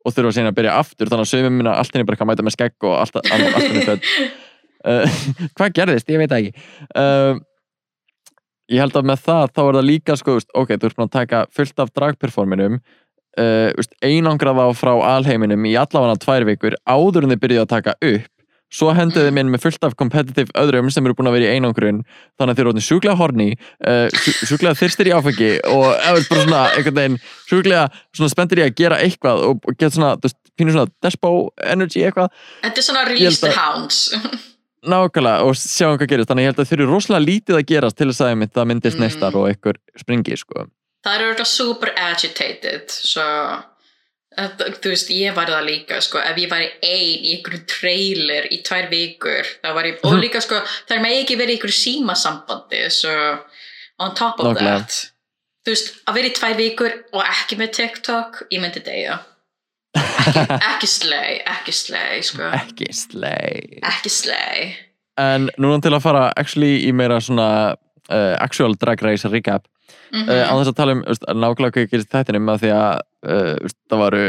og þurfa síðan að byrja aftur þannig að sögum minna allt henni bara kann mæta með skegg og allt, allt, allt henni föt uh, hvað gerðist, ég veit ekki. Uh, ég held að með það þá er það líka sko, veist, ok, þú ert búin að taka fullt af dragperforminum uh, veist, einangrað á frá alheiminum í allavega tvær vikur áður en þið byrjuðu að taka upp. Svo henduðu þið minn með fullt af competitive öðrum sem eru búin að vera í einangrun þannig að þið eru orðin sjúklega horni sjúklega þyrstir í áfengi og eða bara svona einhvern veginn sjúklega svona spenntir í að gera eitthvað og, geta svona, þú veist, pínur svona despo energy eitthvað. Þetta er svona release the hounds nákvæmlega og sjáum hvað gerist þannig að ég held að þau eru rosalega lítið að gerast til þess að það myndist Mm. neistar og einhver springi sko. Það eru þetta super agitated svo þetta- þú veist, ég var það líka sko, ef ég væri ein í einhverju trailer í tvær vikur var ég, og líka sko það megi ekki verið í einhverju símasambandi svo on top of Nákvæmlega. that þú veist, að vera í tvær vikur og ekki með TikTok, ég myndi deyja ekki slay, ekki slay sko, ekki slei ekki slay. En núna til að fara actually í meira svona uh, actual drag race recap. Mm uh, á þess að tala um veist, nákvæmlega hvað gerist þættinum að því að uh, veist, það varu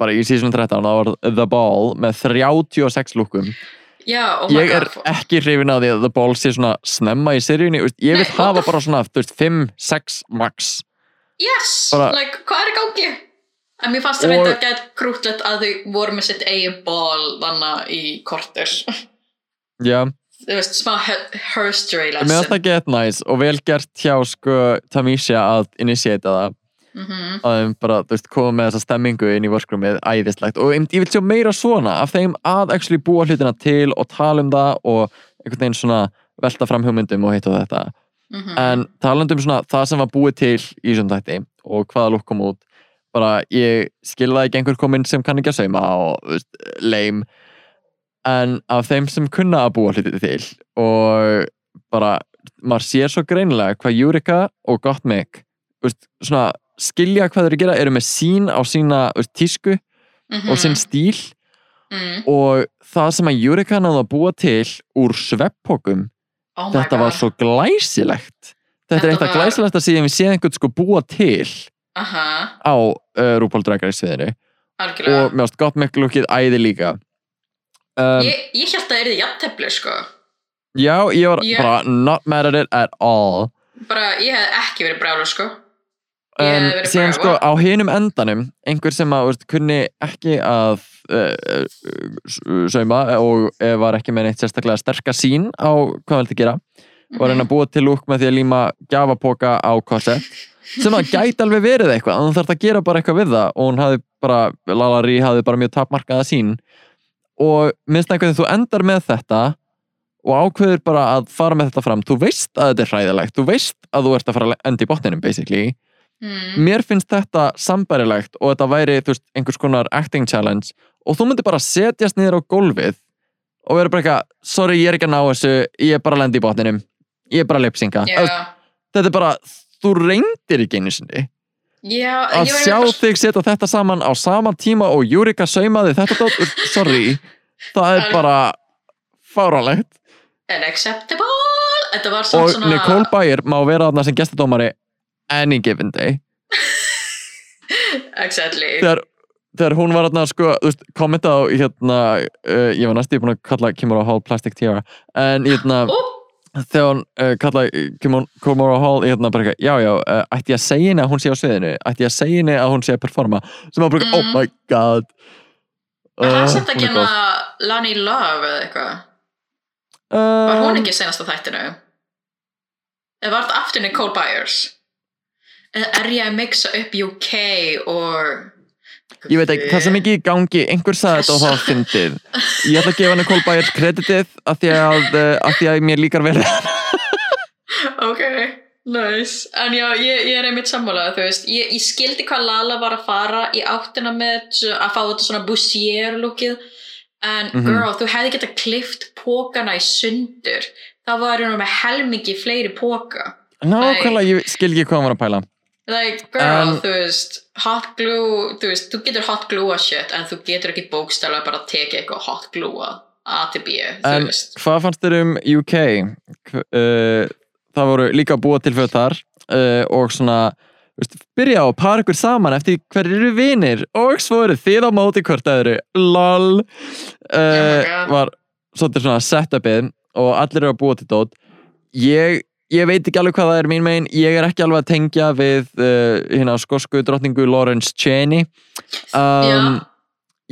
bara í season 13 það var The Ball með 36 lúkum já, oh ég er god ekki hrifin að því að The Ball sé svona snemma í seríunni ég Nei, vil what hafa bara svona þú veist, 5, 6 max. Yes, bara- like, hvað er í gangi? En mér fannst það reynda að geta krútlegt að þau voru með sitt eigin ból þannig í korter já. Þú veist, smá he- herstory Mér finnst lesson. það get nice og vel gert hjá sko Tamisha að initiata það. Mm að þeim bara, þú veist, koma með þessa stemmingu inn í workroomið, æðislegt. Og ég vil sjá meira svona af þeim að actually búa hlutina til og tala um það og einhvern veginn svona velta fram hugmyndum og hitt og þetta. -hmm. en talandi um svona það sem var búið til í svona þætti og hvaða lúk kom út bara ég skilða ekki einhver kominn sem kann ekki að sauma og leim en af þeim sem kunna að búa hluti til og bara maður sér svo greinilega hvað Júrika og Gottmik skilja hvað þeir eru að gera eru með sín á sína veist, tísku og sinn stíl. Mm. og það sem að Júrika náðu að búa til úr sveppokum oh þetta god. var svo glæsilegt. Þetta, Þetta er eitt af var- glæsilegt að síðan við séð einhvern sko búa til Aha, á uh, RuPaul Drag Race sviðinu. Og mér ást gott með lukkið æði líka. Um, ég, ég held að það er því jafntefli sko. Já, ég var Ég- bara not mad at it at all. Bara, ég hef ekki verið brjálu sko. Um, síðan sko á hinum endanum einhver sem að veist, kunni ekki að uh, sauma og var ekki með neitt sérstaklega sterka sín á hvað vildi gera og að reyna að búa til lúk með því að líma gjafapoka á korsett sem að gæti alveg verið eitthvað en þú þarf að gera bara eitthvað við það og hún hafði bara, Lalari hafði bara mjög tapmarkaða sín og minnst einhvern veginn þú endar með þetta og ákveður bara að fara með þetta fram. Þú veist að þetta er hræðilegt, þú veist að þú ert að fara að enda í botninum basically. Mm. mér finnst þetta sambærilegt og þetta væri veist, einhvers konar acting challenge og þú myndir bara setjast niður á gólfið og vera bara eitthvað sorry ég er ekki að ná þessu, ég er bara að lenda í botninum ég er bara að lipsinga já, þetta er bara, þú reyndir ekki einu sinni já að sjá bara- þig setja þetta saman á sama tíma og Júrika saumaði þetta dót, sorry. Það er bara fáránlegt. Unacceptable og svona Nicole Bayer má vera þarna sem gestadómari any given day. Exactly. Þegar, þegar hún var þarna sko, kommenta á hérna, uh, ég var næstu búin að kalla Kimura Hall Plastic Tiara en hérna, Ó, þegar hún uh, kallaði Kimura, Hall hérna bara eitthvað, já já, uh, ætti ég að segja henni að hún sé á sviðinu, ætti ég að segja henni að hún sé að performa, sem var bara, Mm. oh my god. Var Uh, það sett góð. hana Lani Love eða eitthvað. Var Um, hún ekki senast á þættinu eða var þetta aftur Nicole Byers? Eða er ég að mixa upp UK og Ég veit ekki, það svo mikið í gangi, einhver sagði þetta og það fyndið. Ég ætla að gefa henni Kolbæjar kreditið af því að, uh, af því að mér líkar vel. Ok, nice. En já, ég, ég er einmitt sammálað, þú veist, ég, ég skildi hvað Lala var að fara í áttina með að fá þetta svona bussier lookið, en Mhm. girl, þú hefði getað klift pókana í sundur. Það var nú með helmingi fleiri póka. Nákvæmlega, ég skil ekki hvað hann var að pæla. Like, girl, En- þú veist, hot glue, þú veist, þú getur hot glue að shit, en þú getur ekki bókstæla bara að teka eitthvað hot glue að A til B, þú En veist. hvað fannst þér um UK? Uh, það voru líka búa til fyrir þar uh, og svona veist, byrja á að para ykkur saman eftir hverju eru vinir og svo eru þið á móti hvort öðru lol Oh uh, var svolítið svona setupið og allir eru að búa til dót ég, ég veit ekki alveg hvað það er mín megin. Ég er ekki alveg að tengja við uh, hérna skosku drottningu Lawrence Cheney. Um,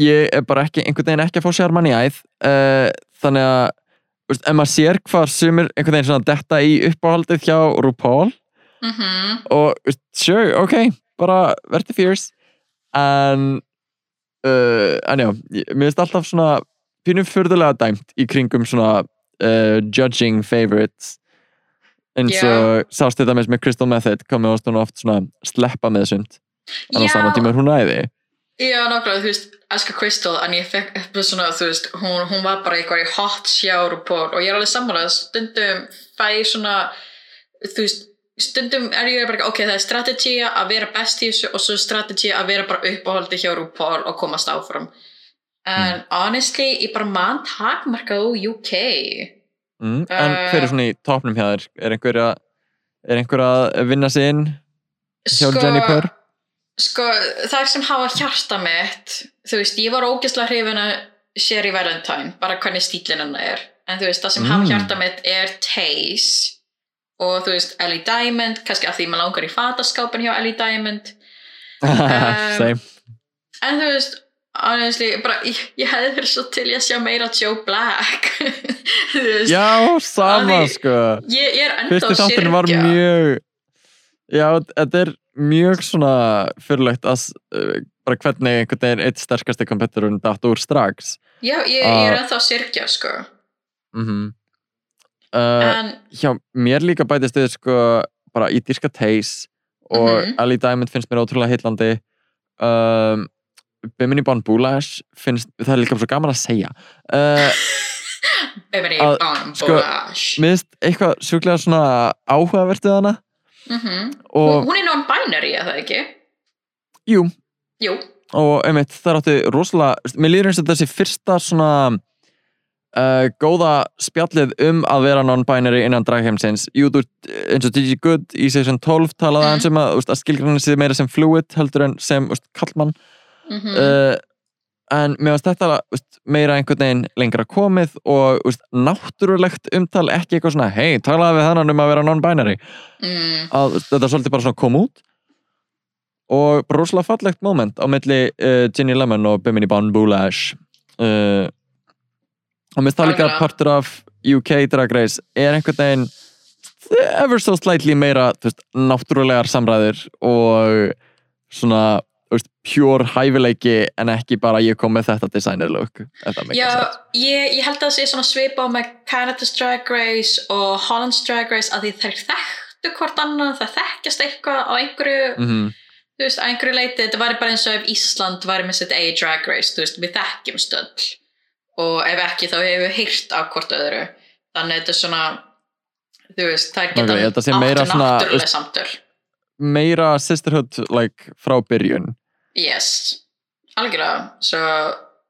ég er bara ekki, einhvern veginn ekki að fá sérmann í æð. Uh, þannig að veist, ef maður sér hvað sumir einhvern veginn svona detta í uppáhaldið hjá RuPaul. Mhm. og veist, sure, ok, bara verði fierce. En uh, en já, mér finnst alltaf svona pínum fyrðulega dæmt í kringum svona uh, judging favorites eins og sást þetta með Crystal Method komið ást hún oft svona sleppa með sumt. En á saman tíma er hún æði. Já, nákvæmlega, þú veist, elskar Crystal en ég fekk eitthvað svona, þú veist, hún, hún var bara eitthvað í hot shower og ég er alveg sammálað, stundum fæ ég svona, þú veist, stundum er ég bara, ok, það er strategy að vera best í þessu og svo strategy að vera bara uppáhaldi hjá RuPaul og komast áfram. En honestly, ég bara mann takmarkað úr UK. Mm, en hver er svona í topnum hjá þér er einhver að er einhver að vinna sig inn hjá Jennifer Sko, þær sem hafa hjarta mitt, þú veist, ég var ógeðslega hrifin að Sherry Valentine, bara hvernig stílinn hennar er. En þú veist, það sem hafa Mm. hjarta mitt er Taze og þú veist, Ellie Diamond, kannski af því maður langar í fataskápin hjá Ellie Diamond. same En þú veist, honestly, bara, ég, ég hefði verið svo til í að sjá meira Joe Black. veist, já, sama sko ég, ég er enda þátturinn var mjög já, þetta er mjög svona fyrirlegt að uh, bara hvernig einhvern veginn eitt sterkasti kompeturinn datt úr strax Já, ég, ég er Ah. ennþá sirkja, sko. mm uh, En, hjá mér líka bætist þið sko bara í dyrka teis og Mhm. Ellie Diamond finnst mér ótrúlega heillandi um, Bimini Bon Boulash finnst, það er líka svo gaman að segja uh, Bimini Bon sko, Boulash. mér finnst eitthvað sjúklega svona áhugavert við hana Mm og Hún er non-binary, eða það ekki? jú, Jú. og einmitt það átti rosalega mér líður eins og þessi fyrsta svona uh, góða spjallið um að vera non-binary innan dragheimsins eins og Gigi Good í season 12 talaði Mm. sem að, að skilgrann sig meira sem fluid heldur en sem veist, kallmann Mm uh, en mér finnst þetta veist, meira einhvern veginn lengra komið og veist, náttúrulegt umtal ekki eitthvað svona, hei, talaði við þannan um að vera non-binary. Mm. að þetta svolítið bara svona kom út. Og bara rosalega fallegt moment á milli uh, Ginny Lemon og Bimini Bon Boulash uh, og mér finnst það líka partur af UK Drag Race er einhvern veginn ever so slightly meira veist, náttúrulegar samræður og svona veist, pure hæfileiki en ekki bara ég kom með þetta designer look. Já, ég, ég held að það sé svona svipa á með Canada's Drag Race og Holland's Drag Race að því þær þekktu hvort annað, það þekkjast eitthvað á einhverju, Mhm. þú veist, á einhverju leiti, þetta væri bara eins og ef Ísland væri með sitt A Drag Race, þú veist, við þekkjum stöll. Og ef ekki þá hefur við heyrt af hvort öðru, þannig þetta er svona, þú veist, það geta meira svona- náttúrulega samtöl. meira sisterhood like frá byrjun Yes, algjörlega. Svo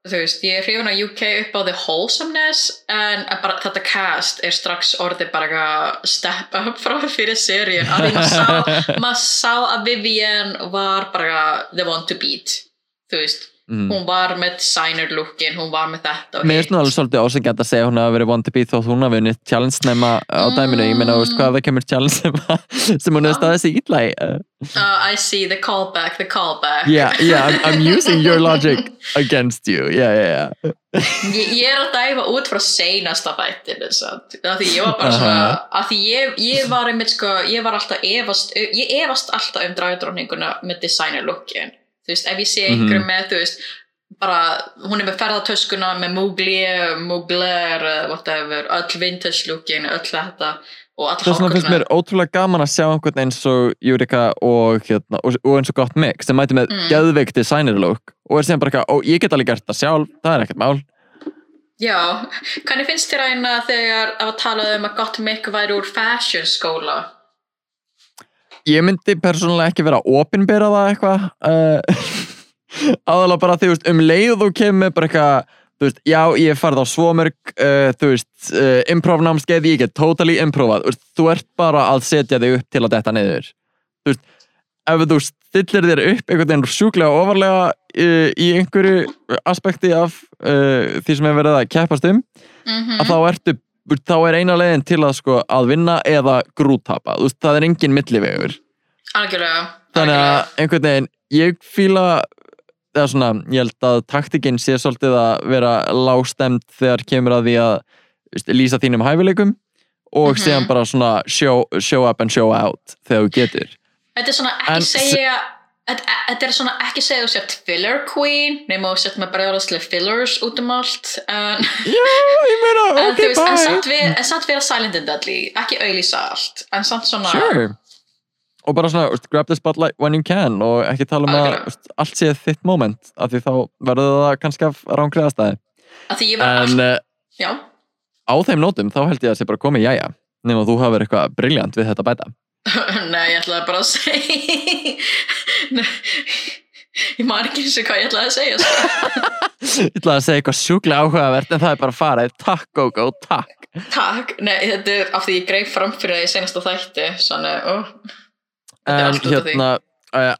þú veist, ég er hrifun að UK upp á the wholesomeness en bara, þetta cast er strax orðið bara step up frá fyrir seríun að maður sá, sá að Vivienne var bara the one to beat þú veist, mm. hún var með designer lookin, hún var með þetta og Mér hitt. finnst nú alveg svolítið ásækjandi að segja að hún hafa verið beat þótt hún hafa vunnið challenge nema á dæminu, ég meina, þú veist hvað það kemur challenge sem, að- sem hún hefur staðið sig ítla í? Uh, Uh, I see the callback, the callback. Yeah, yeah, I'm, I'm using your logic against you. Yeah, yeah, yeah. Ég, ég er að dæfa út frá seinasta þættinu samt. af því ég var bara svona af því ég, ég var einmitt sko ég var alltaf efast ég efast alltaf um dragdróninguna með designer lookin þú veist, ef ég sé Mhm. einhverjum með, þú veist bara, hún er með ferðartöskuna með Mugler, Mugler eða whatever, öll vintage lookin öll þetta og all Það er svona finnst mér ótrúlega gaman að sjá einhvern eins og Júrika og, hérna, og, og eins og gott mix sem mæti með Mm. mm. geðveik designer look og er síðan bara eitthvað, ó ég get alveg gert það sjálf það er ekkert mál Já, hvernig finnst þér að þegar að tala um að gott make væri úr fashion skóla? Ég myndi persónulega ekki vera að opinbera það eitthvað uh, aðalega bara því veist, um leið þú kemur bara eitthvað veist, já ég hef farið á svo mörg uh, þú veist, uh, improv námskeið ég get totally improvað, þú ert bara að setja þig upp til að detta niður. Þú veist, ef þú stillir þér upp einhvern veginn sjúklega ofarlega uh, í einhverju aspekti af uh, því sem hefur verið að keppast um Mm að þá ertu þá er eina leiðin til að sko að vinna eða grútapa, þú veist, það er engin millivegur Algjörlega. þannig að einhvern veginn ég fíla eða svona, ég held að taktikinn sé svolítið að vera lágstemt þegar kemur að því að veist, lýsa þínum hæfileikum og Mhm. síðan bara svona show, show up and show out þegar þú getur Þetta er svona ekki En- segja Þetta þetta er svona ekki segja þú sett filler queen nema þú sett með bregðarslega fillers út um allt en, já, ég meina, en, ok, veist, en, bye. samt við, en samt vera silent and deadly ekki auðlýsa allt en samt svona sure. Og bara svona, grab the spotlight when you can og ekki tala um að Algjörlega. veist, allt sé þitt moment af því þá verður það kannski af rángriðastæði að því ég var en uh, já, á þeim nótum þá held ég að það sé bara komið jæja nema þú hafur eitthvað briljant við þetta að bæta nei ég ætlaði bara að segja Nei, ég maður ekki eins og hvað ég ætlaði að segja sko. Ég ætlaði að segja eitthvað sjúklega áhugavert en það er bara farið, takk Gógó, takk. Takk, nei þetta er af því ég greif fram fyrir það í senasta þætti svona, ó, er En allt út af því. hérna,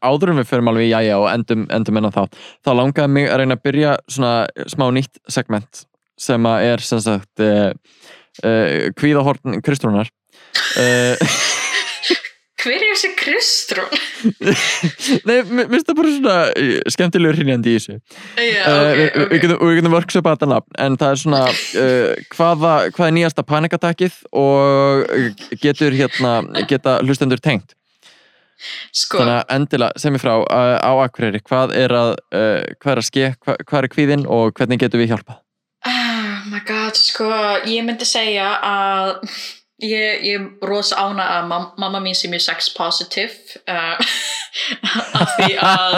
áður en við förum alveg í jæja og endum, endum enn á þá þá langaði mig að reyna að byrja svona smá nýtt segment sem að er sem sagt uh, uh, kvíðahorn Kristrúnar. Uh, hver er þessi Kristrún? Nei, mér finnst það bara svona uh, skemmtilegur hrýnjandi í þessu. Já, Uh, ok, við, við getum, við getum workshopa þetta nafn en það er svona uh, hvaða, hvað er nýjasta panikattakið og getur hérna geta hlustendur tengt? Sko, þannig að endilega sem ég frá á Akureyri hvað er að uh, hvað er að ske, hvað, hvað er kvíðin og hvernig getum við hjálpað? Oh my god, sko ég myndi segja að ég, ég er rosa ána að mam mamma mín sem er sex positive uh, af því að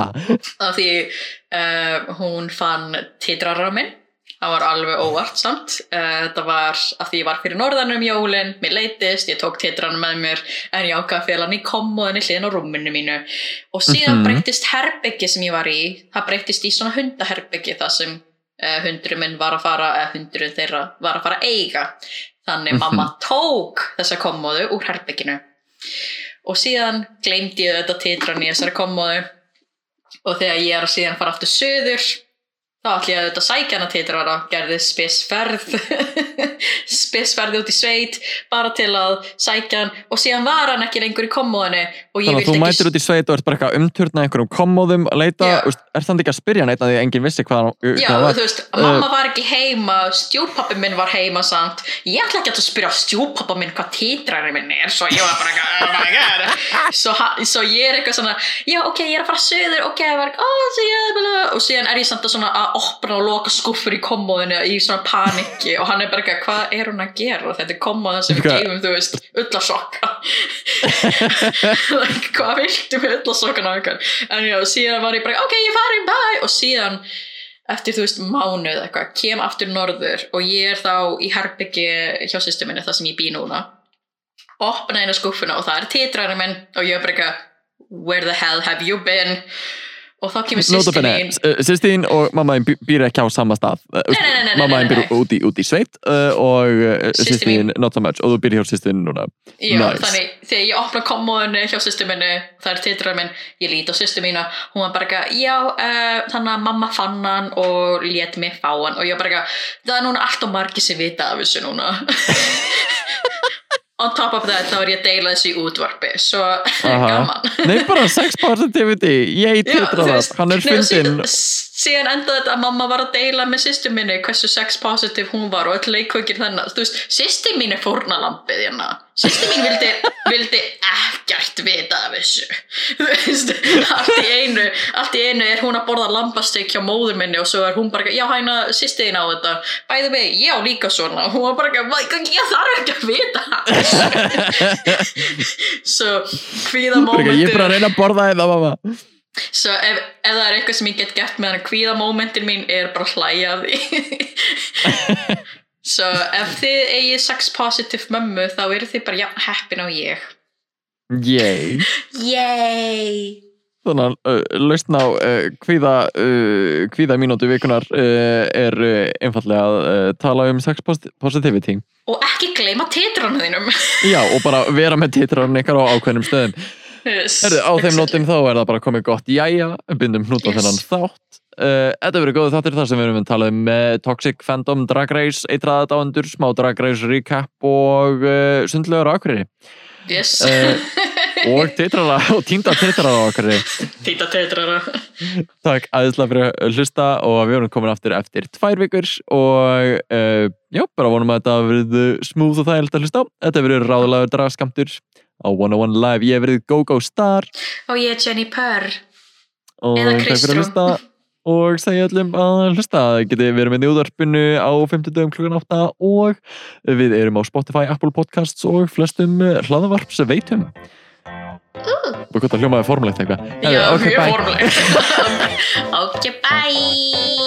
af því uh, hún fann titrara minn það var alveg óvart samt. Uh, þetta var af því ég var fyrir norðan um jólin mér leittist, ég tók titrana með mér en ég ákvað að fela hann í kommóðinni hliðin á rúminu mínu. Og síðan Mhm. breyttist herbyggi sem ég var í það breyttist í svona hundaherbyggi það sem hundurinn minn var að fara eða hundurinn þeirra var að fara að eiga þannig Mhm. mamma tók þessa kommóðu úr herbygginu og síðan gleymdi ég þetta titran í þessari kommóðu og þegar ég er að síðan fara aftur söður þá ætla ég að þetta sækja hana titrara gerði spesferð spesferði út í sveit bara til að sækja hann. Og síðan var hann ekki lengur í kommóðinu og ég þannig að vildi þú ekki mætir út í sveit og ert bara eitthvað umturna einhverjum kommóðum að leita, yeah. er það ekki að spyrja neitt að því að enginn vissi hvað, Já, hvað þú veist, mamma var ekki heima stjúpappi minn var heima samt. Ég ætla ekki að spyrja stjúpappa minn hvað títrari minn er svo ég var bara eitthvað, oh svo, svo ég er eitthvað svona já, ok, ég er að fara söður, ok, oh, og síðan er ég samt að, svona að opna og loka skuffur í kommóðinu í svona panikki og hann er bara eitthvað, hvað er hún að gera? Þetta er kommóða sem við gefum, þú veist ullasokka like, hvað viltu með ullasokkana okkar? En já, síðan var ég bara, ok, ég farin, bye. Og síðan eftir þú veist mánuð eitthvað, kem aftur norður og ég er þá í herbyggi hjá sýstu minni það sem ég bý núna. Opna eina skúffuna og það er titrarinn minn og ég er bara eitthvað where the hell have you been og þá kemur sýstu Notabene, mín. sýstín og mamma bý- býr ekki á sama stað. Nei, mamma nei, þín býr nei. út í, út í sveit uh, og Systir sýstín not so much. Og þú býr hjá sýstín núna. Já, Nice. þannig þegar ég opna kommóðinu hjá sýstu minni, það er titrarinn minn ég líti á sýstu mína, hún var bara eitthvað já, uh, þannig að mamma fann hann og lét mig fá hann. Og ég var bara eitthvað það er núna allt og margir sem vita af þessu núna on top of that þá er ég að deila þessu í útvarpi svo gaman. Nei, bara sex positivity, ég titra það, hann er sí- síðan endaði þetta að mamma var að deila með sýstu minni hversu sex positive hún var og öll leikvöngir þennan þú veist, sýstu mín er fórnalampið hérna. Sýstu mín vildi, vildi ekkert vita af þessu. Þú veist, allt í einu allt í einu er hún að borða lambastek hjá móður minni og svo er hún bara, já hæna sýstu þín á þetta, bæði við, ég á líka svona. Og hún var bara, "Vá, ég þarf ekki að vita svo hvíða Bara ekki, Ég er bara að reyna að borða mamma Svo ef, ef það er eitthvað sem ég get gert með hann kvíða mómentin mín er bara að hlæja af því. Svo ef þið eigið sex positive mömmu þá eru þið bara jafn heppin á ég. Yay. Yay! Þannig að uh, lausn á uh, kvíða, uh, kvíða mínútu vikunar uh, er uh, einfallega að uh, tala um sex posit- positivity. Og ekki gleyma titrannu þínum. Já, og bara vera með titran ykkar á ákveðnum stöðum Herðu, á þeim nótum þá er það bara komið gott. Jæja, bindum hnút á Yes. þennan þátt. Uh, Þetta verður góðu þáttir þar sem við erum að tala um uh, Toxic Fandom, Drag Race, eitraða dáendur smá Drag Race recap og uh, sundlegar ákveðri Yes, Eh, og titrara og tínda titrara ákveðri títa titrara Takk aðeinslega fyrir að hlusta og við erum komin aftur eftir tvær vikur og já, bara vonum að þetta verið smúð og þægilegt að hlusta á. Þetta verið ráðlegaður dragskamtur á 101 Live. Ég hef verið GoGo Star Og ég er Jenny Purr Eða hlusta og segja öllum að hlusta. Það geti verið með í útvarpinu á 50 dögum klukkan 8 og við erum á Spotify, Apple Podcasts og flestum hlaðavarps veitum. Og gott að hljómaði formulegt eitthvað. Já, ok, bye. formulegt Ok, bye!